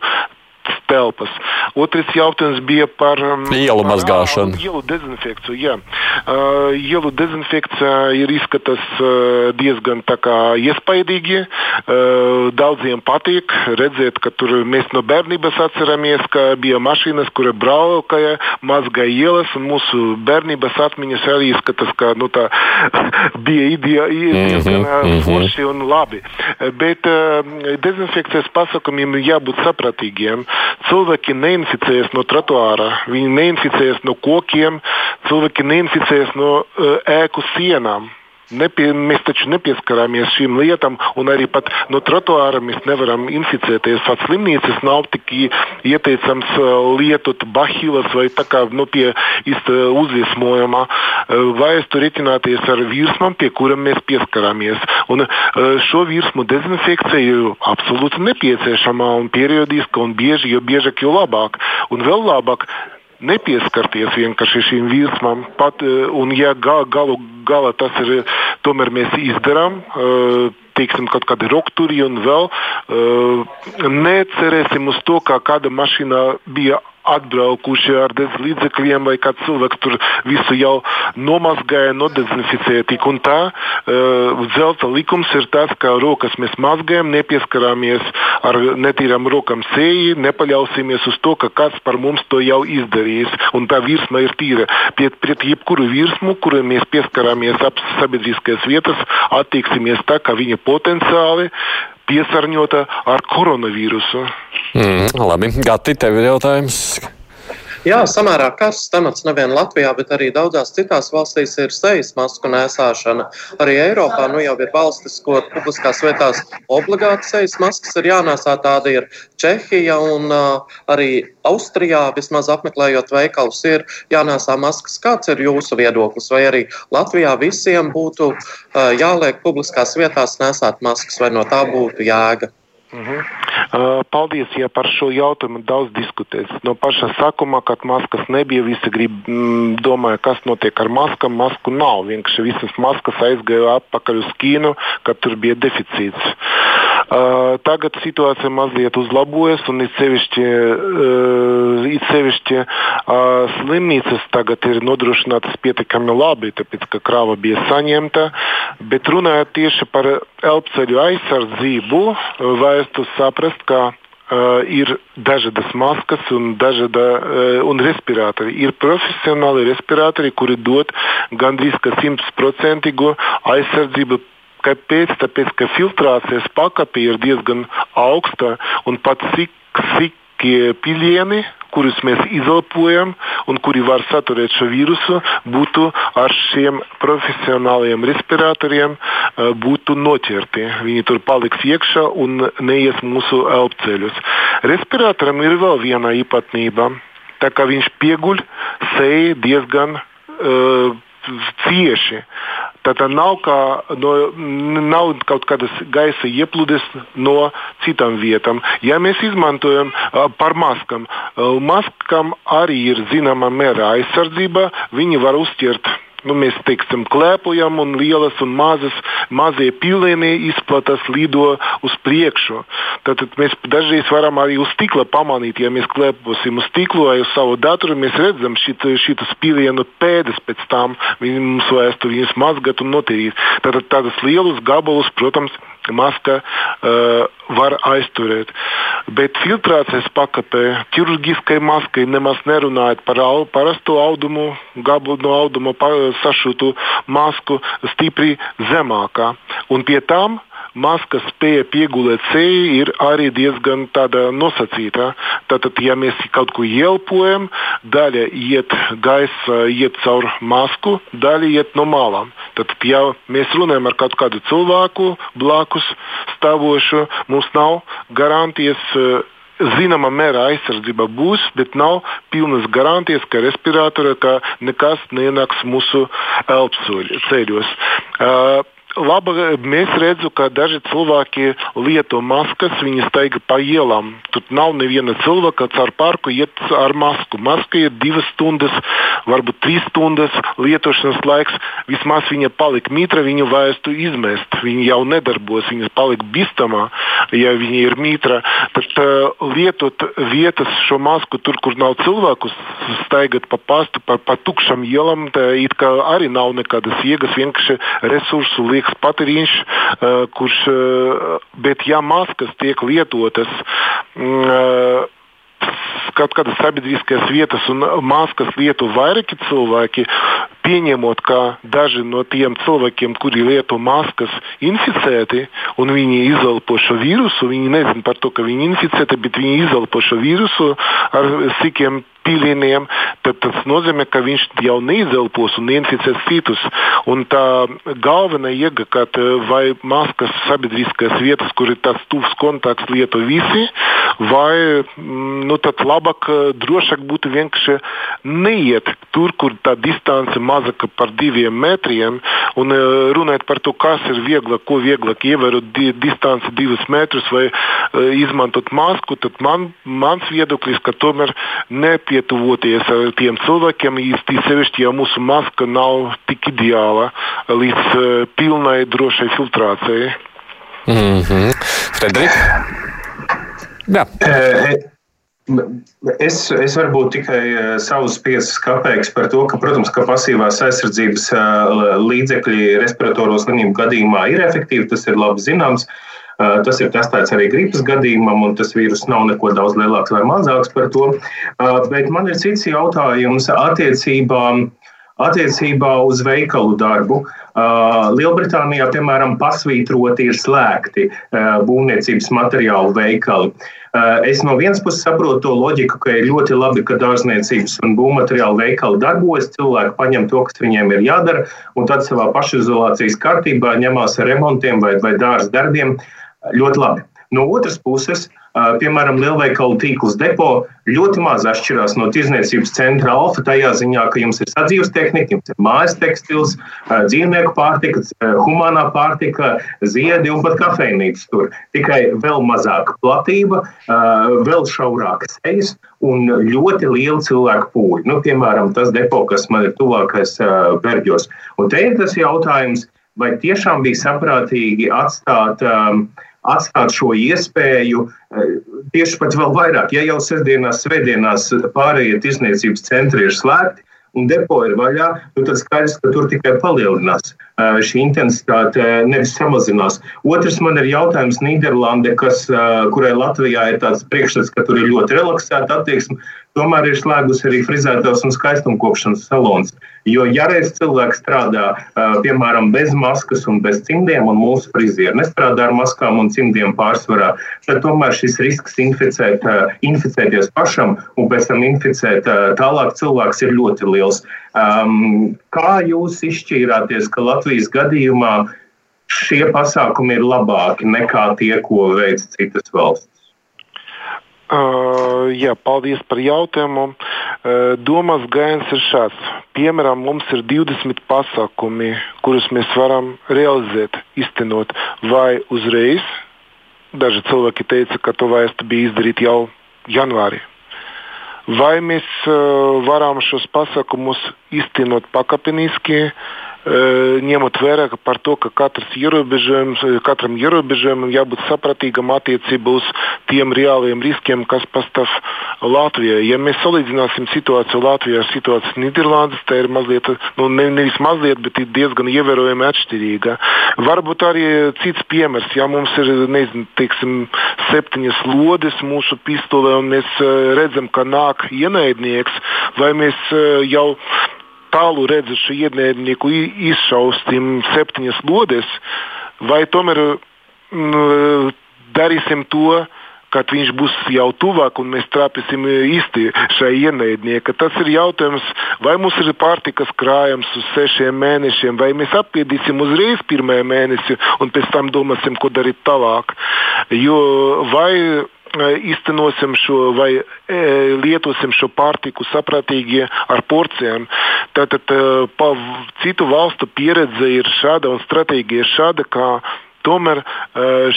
telpas. Otrs jautājums bija par um, ielu mazgāšanu. Ielu dezinfekciju. Jā. Uh, ielu dezinfekcija ir izskatās uh, diezgan iespaidīgi. Uh, daudziem patīk redzēt, ka tur mēs no bērnības atceramies, ka bija mašīnas, kura brauca, mazgāja ielas, un mūsu bērnības atmiņas arī izskatās, ka nu, tā [LAUGHS] bija ideja, diezgan mm -hmm. forši un labi. Bet uh, dezinfekcijas pasākumiem jābūt sapratīgiem. Cilvēki neinficējas no trotuāra, viņi neinficējas no kokiem, cilvēki neinficējas no uh, ēku sienām. Nepie, mēs taču nepieskarāmies šīm lietām, un arī pat no trotuāra mēs nevaram inficēties. Pats slimnīcas nav tik ieteicams lietot bahilas vai tā kā nu, pie uzviesmojumā, vai es tur rēķināties ar virsmām, pie kurām mēs pieskarāmies. Un šo virsmu dezinfekcija ir absolūti nepieciešama un periodiska un bieži, jo biežāk, jo labāk. Un vēl labāk nepieskarties vienkārši šīm virsmām. Pat, un, ja ga, galu galā tas ir, tomēr mēs izdarām. Uh, teiksim, kaut kādi rokturi un vēl. Uh, necerēsim uz to, kā kāda mašīna bija atbraukuši ar līdzekļiem, vai kāds cilvēks tur visu jau nomazgāja, nodezinficēja. Tik un tā, uh, zelta likums ir tas, ka rokas mēs mazgājam, nepieskarāmies ar netīrām rokām sēji, nepaļausimies uz to, ka kāds par mums to jau izdarījis. Un tā virsma ir tīra. Pret, pret jebkuru virsmu, kuru mēs pieskarāmies ap sabiedriskās vietas, attieksimies tā, ka viņa potenciāli piesārņota ar koronavīrusu. Mm, labi, Gati, tev ir jautājums. Jā, samērā karsts temats nevien Latvijā, bet arī daudzās citās valstīs ir sejas masku nēsāšana. Arī Eiropā nu jau ir valstis, kur publiskās vietās obligāti sejas maskas ir jānēsā. Tāda ir Čehija un uh, arī Austrijā, vismaz apmeklējot veikalus, ir jānēsā maskas. Kāds ir jūsu viedoklis? Vai arī Latvijā visiem būtu uh, jāliek publiskās vietās nesāt maskas, vai no tā būtu jēga? Uh -huh. uh, paldies, ja par šo jautājumu daudz diskutēts. No paša sākuma, kad maskas nebija, visi grib, mm, domāja, kas notiek ar maskām. Masku nav. Vienkārši visas maskas aizgāja atpakaļ uz Ķīnu, kad tur bija deficīts. Uh, tagad situācija mazliet uzlabojas, un it sevišķi, uh, it sevišķi uh, slimnīcas tagad ir nodrošinātas pietiekami labi, tāpēc ka krāva bija saņemta. Bet runājot tieši par elpceļu aizsardzību, vajadzētu saprast, ka Uh, ir dažādas maskas un, dažāda, uh, un respiratori. Ir profesionāli respiratori, kuri dod gandrīz simtprocentīgu aizsardzību Kāpēc? Tāpēc, ka filtrācijas pakāpe ir diezgan augsta un pat sīkie pilieni, kurus mēs izelpojam un kuri var saturēt šo vīrusu, būtu ar šiem profesionāliem respiratoriem būtu noķerti. Viņi tur paliks iekšā un neies mūsu elpceļus. Respiratoram ir vēl viena īpatnība. Tā kā viņš pieguļ seju diezgan uh, cieši. Tā nav, kā, no, nav kaut kādas gaisa ieplūdes no citām vietām. Ja mēs izmantojam par maskām, maskām arī ir zināma mēra aizsardzība, viņi var uzķert nu, mēs teiksim, klēpojam, un lielas un mazas, mazie pilieni izplatās, lido uz priekšu. Tad, mēs dažreiz varam arī uz stikla pamanīt, ja mēs klēposim uz stikla vai uz savu datoru, mēs redzam šitas pilienu pēdas pēc tam, viņi mums vajadzētu viņus mazgāt un notīrīt. Tad tādas lielas gabalus, protams, maska uh, var aizturēt. Bet filtrācijas pakāpē, ķirurģiskai maskai nemaz nerunājot par au, parasto audumu, gabalu no auduma sašūtu masku, stipri zemākā. Un pie tām maskas spēja piegulēt seju ir arī diezgan nosacīta. Tātad, ja mēs kaut ko ielpojam, daļa iet gaisa, iet caur masku, daļa iet no malām. Tātad, ja mēs runājam ar kaut kādu cilvēku blakus stāvošu, mums nav garantijas. Zināmā mērā aizsardzība būs, bet nav pilnas garantijas, ka respiratorā ka nekas neienāks mūsu elpoceļos. Uh, laba, mēs redzam, ka daži cilvēki lieto maskas, viņi staiga pa ielām. Tur nav neviena cilvēka, kas ar parku iet ar masku. Maska ir divas stundas, varbūt trīs stundas lietošanas laiks. Vismaz viņa palika mitra, viņu vajadzētu izmest. Viņa jau nedarbos, viņa palika bīstamā, ja viņa ir mitra. Tad uh, lietot vietas šo masku tur, kur nav cilvēku, staigat pa pastu, pa, pa tukšam ielam, tā it kā arī nav nekādas jēgas, vienkārši resursu liek liekas patēriņš, eh, kurš, eh, bet ja maskas tiek lietotas mm, eh, kaut kādas sabiedriskās vietas un maskas lieto vairāki cilvēki, pieņemot, ka daži no tiem cilvēkiem, kuri lieto maskas, inficēti un viņi izelpo šo vīrusu, viņi nezina par to, ka viņi inficēti, bet viņi izelpo šo vīrusu ar sikiem pilieniem, tad tas nozīmē, ka viņš jau neizelpos un neinficēs citus. Un tā galvenā iega, ka vai maskas sabiedriskās vietas, kur ir tāds tuvs kontakts lieto visi, vai mm, nu, tad labāk, drošāk būtu vienkārši neiet tur, kur tā distance mazāka par diviem metriem, un e, runāt par to, kas ir vieglāk, ko vieglāk ievērot di distanci divus metrus vai uh, izmantot masku, tad man, mans viedoklis, ka tomēr nepie pietuvoties tiem cilvēkiem, īsti sevišķi, ja mūsu maska nav tik ideāla līdz uh, pilnai drošai filtrācijai. Mm -hmm. Frederika? Jā. Es, es varbūt tikai savus piecus kapeikus par to, ka, protams, ka pasīvās aizsardzības līdzekļi respiratoros slimību gadījumā ir efektīvi, tas ir labi zināms. Uh, Eh, tas ir testēts arī gripas gadījumam, un tas vīrus nav neko daudz lielāks vai mazāks par to. Eh, bet man ir cits jautājums attiecībā. Attiecībā uz veikalu darbu uh, Lielbritānijā, piemēram, pasvītroti ir slēgti uh, būvniecības materiālu veikali. Uh, es no vienas puses saprotu to loģiku, ka ir ļoti labi, ka dārzniecības un būvmateriālu veikali darbojas, cilvēki paņem to, kas viņiem ir jādara, un tad savā pašizolācijas kārtībā ņemās ar remontiem vai, vai dārza darbiem. Ļoti labi. No otras puses, piemēram, lielveikalu tīkls depo ļoti maz atšķirās no tirzniecības centra alfa tajā ziņā, ka jums ir sadzīves tehnika, jums ir mājas tekstils, dzīvnieku pārtika, humānā pārtika, ziedi un pat kafejnīcas tur. Tikai vēl mazāka platība, vēl šaurākas sejas un ļoti liela cilvēku pūļa. Nu, piemēram, tas depo, kas man ir tuvākais Berģos. Un te ir tas jautājums, vai tiešām bija saprātīgi atstāt um, atstāt šo iespēju eh, tieši pat vēl vairāk. Ja jau sestdienās, svētdienās pārējie tirsniecības centri ir slēgti, un depo ir vaļā, nu tad skaidrs, ka tur tikai palielinās šī intensitāte, eh, nevis samazinās. Otrs man ir jautājums Nīderlande, kas, kurai Latvijā ir tāds priekšstats, ka tur ir ļoti relaksēta attieksme tomēr ir slēgusi arī frizētājs un skaistumkopšanas salons. Jo, ja reiz cilvēks strādā, piemēram, bez maskas un bez cimdiem, un mūsu frizieri nestrādā ar maskām un cimdiem pārsvarā, tad tomēr šis risks inficēt, inficēties pašam un pēc tam inficēt tālāk cilvēks ir ļoti liels. Kā jūs izšķīrāties, ka Latvijas gadījumā šie pasākumi ir labāki nekā tie, ko veic citas valsts? Uh, jā, paldies par jautājumu. Domas gājiens ir šāds. Piemēram, mums ir 20 pasākumi, kurus mēs varam realizēt, iztenot vai uzreiz. Daži cilvēki teica, ka to vajag bija izdarīt jau janvārī. Vai mēs uh, varam šos pasākumus iztenot pakāpeniski, uh, ņemot vērā par to, ka katram ierobežojumam jābūt sapratīgam attiecībā uz tiem reāliem riskiem, kas pastāv Latvijā. Ja mēs salīdzināsim situāciju Latvijā ar situāciju Nīderlandes, tā ir mazliet, nu, ne, nevis mazliet, bet diezgan ievērojami atšķirīga. Varbūt arī cits piemērs, ja mums ir nezinu, teiksim, septiņas lodes mūsu pistolē un mēs redzam, ka nāk ienaidnieks, vai mēs jau tālu redzu šo ienaidnieku izšaustim septiņas lodes, vai tomēr mm, darīsim to, kad viņš būs jau tuvāk un mēs trāpīsim īsti šai ienaidnieka. Tas ir jautājums, vai mums ir pārtikas krājums uz sešiem mēnešiem, vai mēs apēdīsim uzreiz pirmajā mēnesī un pēc tam domāsim, ko darīt tālāk. Jo vai iztenosim šo vai e, lietosim šo pārtiku saprātīgi ar porcijām. Tātad pa citu valstu pieredze ir šāda un stratēģija ir šāda, ka tomēr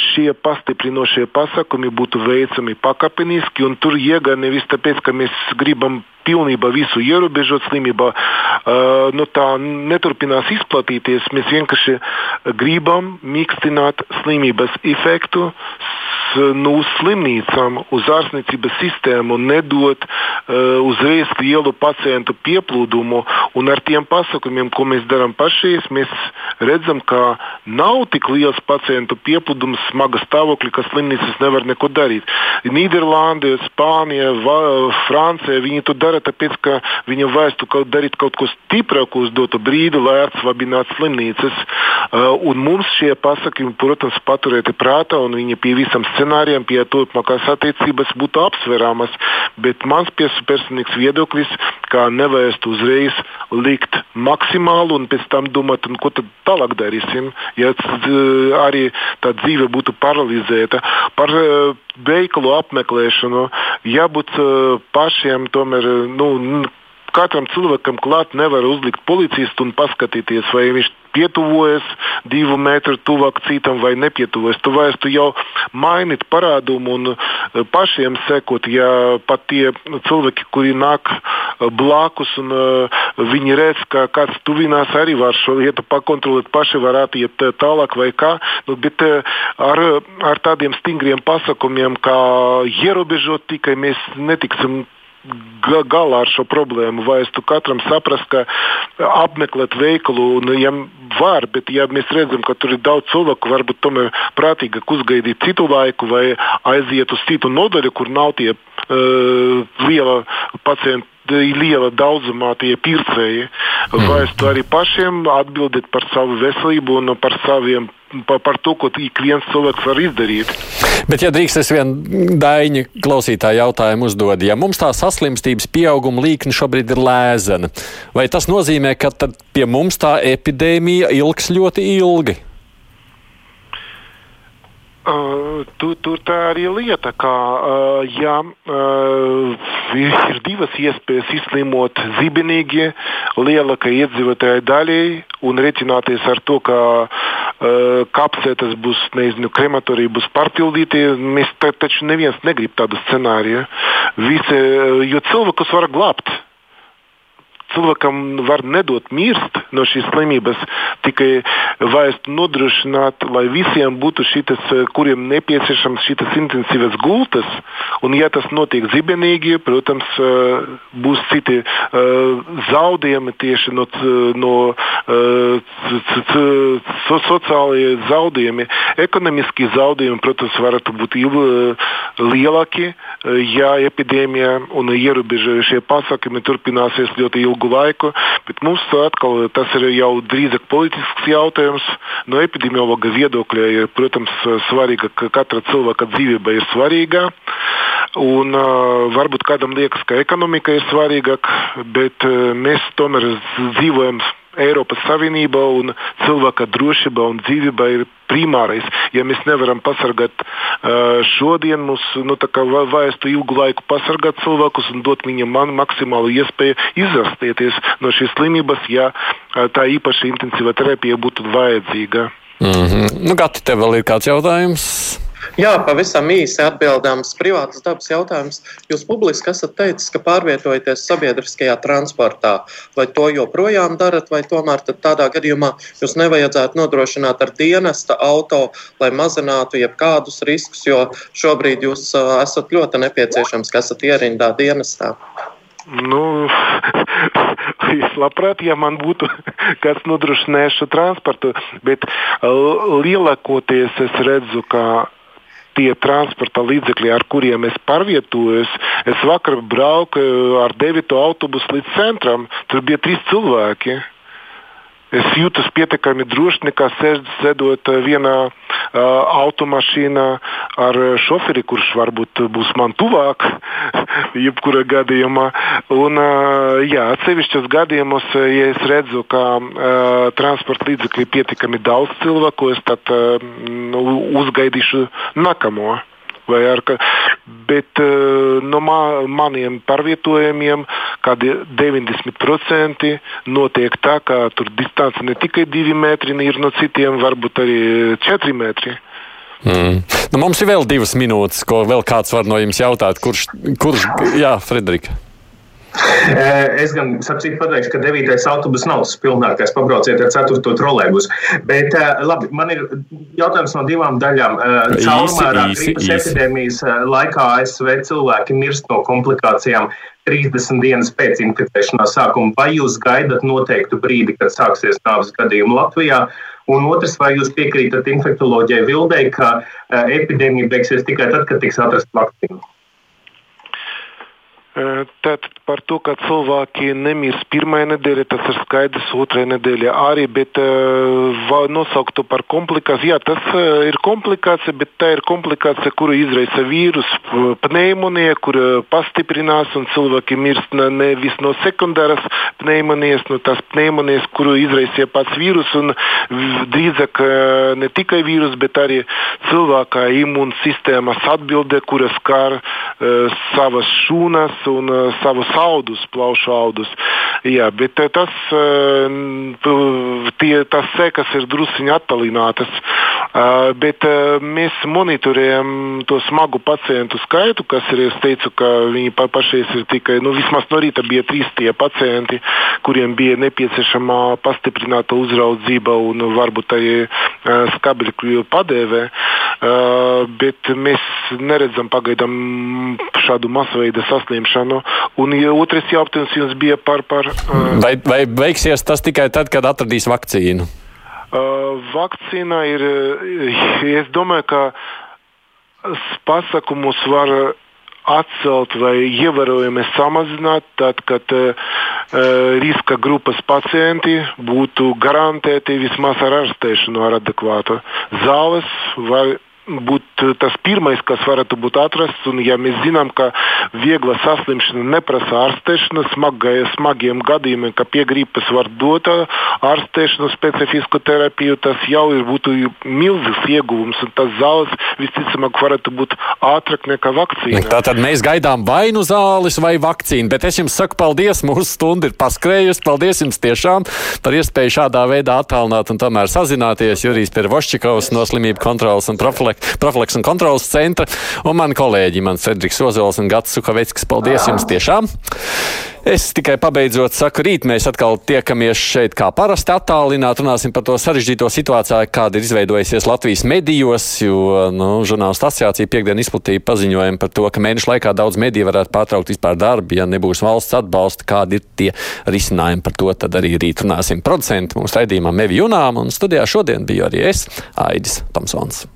šie pastiprinošie pasākumi būtu veicami pakāpeniski, un tur iegā nevis tāpēc, ka mēs gribam pilnībā visu ierobežot slimībā, nu, tā neturpinās izplatīties. Mēs vienkārši gribam mīkstināt slimības efektu nu, uz slimnīcām, uz ārstniecības sistēmu nedot uh, uzreiz lielu pacientu pieplūdumu. Un ar tiem pasākumiem, ko mēs darām pašreiz, mēs redzam, ka nav tik liels pacientu pieplūdums, smaga stāvokļa, ka slimnīcas nevar neko darīt. Nīderlande, Spānija, Va Francija, viņi to dara tāpēc, ka viņiem vajadzētu kaut, darīt kaut ko stiprāku uz dotu brīdi, lai atsvabinātu slimnīcas. Uh, un mums šie pasākumi, protams, paturēti prātā un viņi pie visam scenārijiem, pie turpmākās attiecības būtu apsveramas. Bet mans personīgs viedoklis, ka nevajadzētu uzreiz likt maksimālu un pēc tam domāt, ko tad tālāk darīsim, ja arī tā dzīve būtu paralizēta. Par uh, veikalu apmeklēšanu jābūt uh, pašiem tomēr. Nu, katram cilvēkam klāt nevar uzlikt policistu un paskatīties, vai viņš pietuvojas divu metru tuvāk citam vai nepietuvojas. Tu vairs tu jau mainīt parādumu un eh, pašiem sekot, ja pat tie cilvēki, kuri nāk eh, blakus un uh, viņi redz, ka kāds tuvinās, arī var šo lietu pakontrolēt, paši var attiet tālāk vai kā. Nu, bet ar, ar tādiem stingriem pasākumiem, kā ierobežot tikai mēs netiksim galā ar šo problēmu. Vajadzētu katram saprast, ka apmeklēt veikalu nu, ja var, bet ja mēs redzam, ka tur ir daudz cilvēku, varbūt tomēr prātīgāk uzgaidīt citu laiku vai aiziet uz citu nodaļu, kur nav tie uh, liela pacientu liela daudzumā tie pircēji. Mm. Vajadzētu arī pašiem atbildēt par savu veselību un par saviem par, par to, ko ik viens cilvēks var izdarīt. Bet, ja drīkst, es vienu daļu klausītāju jautājumu uzdod, ja mums tā saslimstības pieauguma līkne šobrīd ir lēzena, vai tas nozīmē, ka pie mums tā epidēmija ilgs ļoti ilgi? Uh, tur, tur tā arī lieta, ka uh, ja, uh, ir divas iespējas izslimot zibenīgi lielākai iedzīvotāju daļai un rēķināties ar to, ka uh, kapsētas būs, nezinu, krematorija būs pārpildīti. Mēs ta, taču neviens negrib tādu scenāriju. Visi, jo cilvēkus var glābt cilvēkam var nedot mirst no šīs slimības, tikai vajag nodrošināt, lai visiem būtu šitas, kuriem nepieciešams šitas intensīvas gultas, un ja tas notiek zibenīgi, protams, būs citi zaudējumi tieši no, no sociālajie zaudējumi. Ekonomiskie zaudējumi, protams, varētu būt lielāki, ja epidēmija un ierobežojušie pasākumi turpināsies ļoti ilgu laiku, bet mums atkal tas ir jau drīzāk politisks jautājums. No epidemiologa viedokļa ir, protams, svarīga, ka katra cilvēka dzīvība ir svarīga. Un, uh, varbūt kādam liekas, ka ekonomika ir svarīgāka, bet uh, mēs tomēr dzīvojam Eiropas Savienība un cilvēka drošība un dzīvība ir primārais. Ja mēs nevaram pasargāt uh, šodien, mums nu, vajadzētu ilgu laiku pasargāt cilvēkus un dot viņiem maksimālu iespēju izārstēties no šīs slimības, ja uh, tā īpaši intensīva terapija būtu vajadzīga. Mm -hmm. nu, Gati, tev vēl ir kāds jautājums? Jā, pavisam īsi atbildāms privātas dabas jautājums. Jūs publiski esat teicis, ka pārvietojaties sabiedriskajā transportā. Vai to joprojām darat, vai tomēr tādā gadījumā jūs nevajadzētu nodrošināt ar dienesta auto, lai mazinātu jebkādus riskus, jo šobrīd jūs esat ļoti nepieciešams, ka esat ierindā dienestā? Nu, es labprāt, ja man būtu kāds nodrošinājis šo transportu, bet lielākoties es redzu, ka tie transporta līdzekļi, ar kuriem es pārvietojos. Es vakar braucu ar 9 autobusu līdz centram. Tur bija trīs cilvēki. Es jūtos pietiekami droši, nekā sēdot vienā uh, automašīnā ar šoferi, kurš varbūt būs man tuvāk, [LAUGHS] jebkurā gadījumā. Un, uh, jā, atsevišķos gadījumos, ja es redzu, ka uh, transporta līdzekļi ir pietiekami daudz cilvēku, es tad uh, uzgaidīšu nākamo vai ar ka, bet uh, no ma, maniem pārvietojumiem kādi 90% notiek tā, ka tur distance ne tikai 2 metri ir no citiem, varbūt arī 4 metri. Mm. Nu, mums ir vēl divas minūtes, ko vēl kāds var no jums jautāt. Kurš, kurš jā, Frederika? [LAUGHS] Es gan saprotu, pateikšu, ka 9. autobus nav tas pilnākais. Pabrauciet ar 4. trolēbus. Bet labi, man ir jautājums no divām daļām. Caurmērā gripas epidēmijas laikā ASV cilvēki mirst no komplikācijām 30 dienas pēc inficēšanās sākuma. Vai jūs gaidat noteiktu brīdi, kad sāksies nāves gadījumi Latvijā? Un otrs, vai jūs piekrītat infektuoloģijai Vildei, ka epidēmija beigsies tikai tad, kad tiks atrasta vakcīna? Tātad par to, ka cilvēki nemirst pirmā nedēļa, tas ir skaidrs, otrā nedēļa arī, bet uh, nosauktu par komplikāciju. Jā, tas uh, ir komplikācija, bet tā ir komplikācija, kuru izraisa vīrus, pneimonija, kur pastiprinās un cilvēki mirst nevis no sekundāras pneimonijas, no tās pneimonijas, kuru izraisīja pats vīrus, un drīzāk ne tikai vīrus, bet arī cilvēka imūnsistēmas atbilde, kuras skar uh, savas šūnas un uh, savus audus, plaušu audus. Jā, bet uh, tas, uh, tie, tas sekas ir drusciņi attālinātas. Uh, bet mēs monitorējam to smagu pacientu skaitu, kas ir, es teicu, ka viņi pa, pašais ir tikai, nu vismaz no rīta bija trīs tie pacienti, kuriem bija nepieciešama pastiprināta uzraudzība un varbūt arī skabļu padēvē. Bet mēs neredzam pagaidām šādu masveida saslimšanu. Un otrs jautājums jums bija par. par uh, vai, vai beigsies tas tikai tad, kad atradīs vakcīnu? Uh, vakcīna ir. Es domāju, ka pasākumus var atcelt vai ievērojami samazināt, tad, kad uh, riska grupas pacienti būtu garantēti vismaz ar ārstēšanu ar adekvātu zāles vai būt eh, tas pirmais, kas varētu būt atrasts. Un, ja mēs zinām, ka viegla saslimšana neprasa ārstēšanu, smagai, smagiem gadījumiem, ka pie gripas var dot ārstēšanu, specifisku terapiju, tas jau ir būtu milzīgs ieguvums. Tas zāles visticamāk varētu būt ātrāk nekā vakcīna. Tātad mēs gaidām vai nu zāles vai vakcīnu, bet es jums saku paldies, mūsu stunda ir paskrējusi. Paldies jums tiešām par iespēju šādā veidā attālināt un tomēr sazināties. Jurijs Piervoščikovs no slimību kontrolas un profilaks profilaks un kontrolas centra, un mani kolēģi, mans Frederiks Ozols un Gats Sukaveckis. Paldies jums tiešām! Es tikai pabeidzot saku, rīt mēs atkal tiekamies šeit kā parasti attālināt, runāsim par to sarežģīto situāciju, kāda ir izveidojusies Latvijas medijos, jo nu, žurnālistu asociācija piekdien izplatīja paziņojumu par to, ka mēnešu laikā daudz mediju varētu pārtraukt vispār darbu, ja nebūs valsts atbalsta, kādi ir tie risinājumi par to, tad arī rīt runāsim. Producenti mums raidījumā Mevi Junām, un studijā šodien biju arī es, Aidis Tomsons.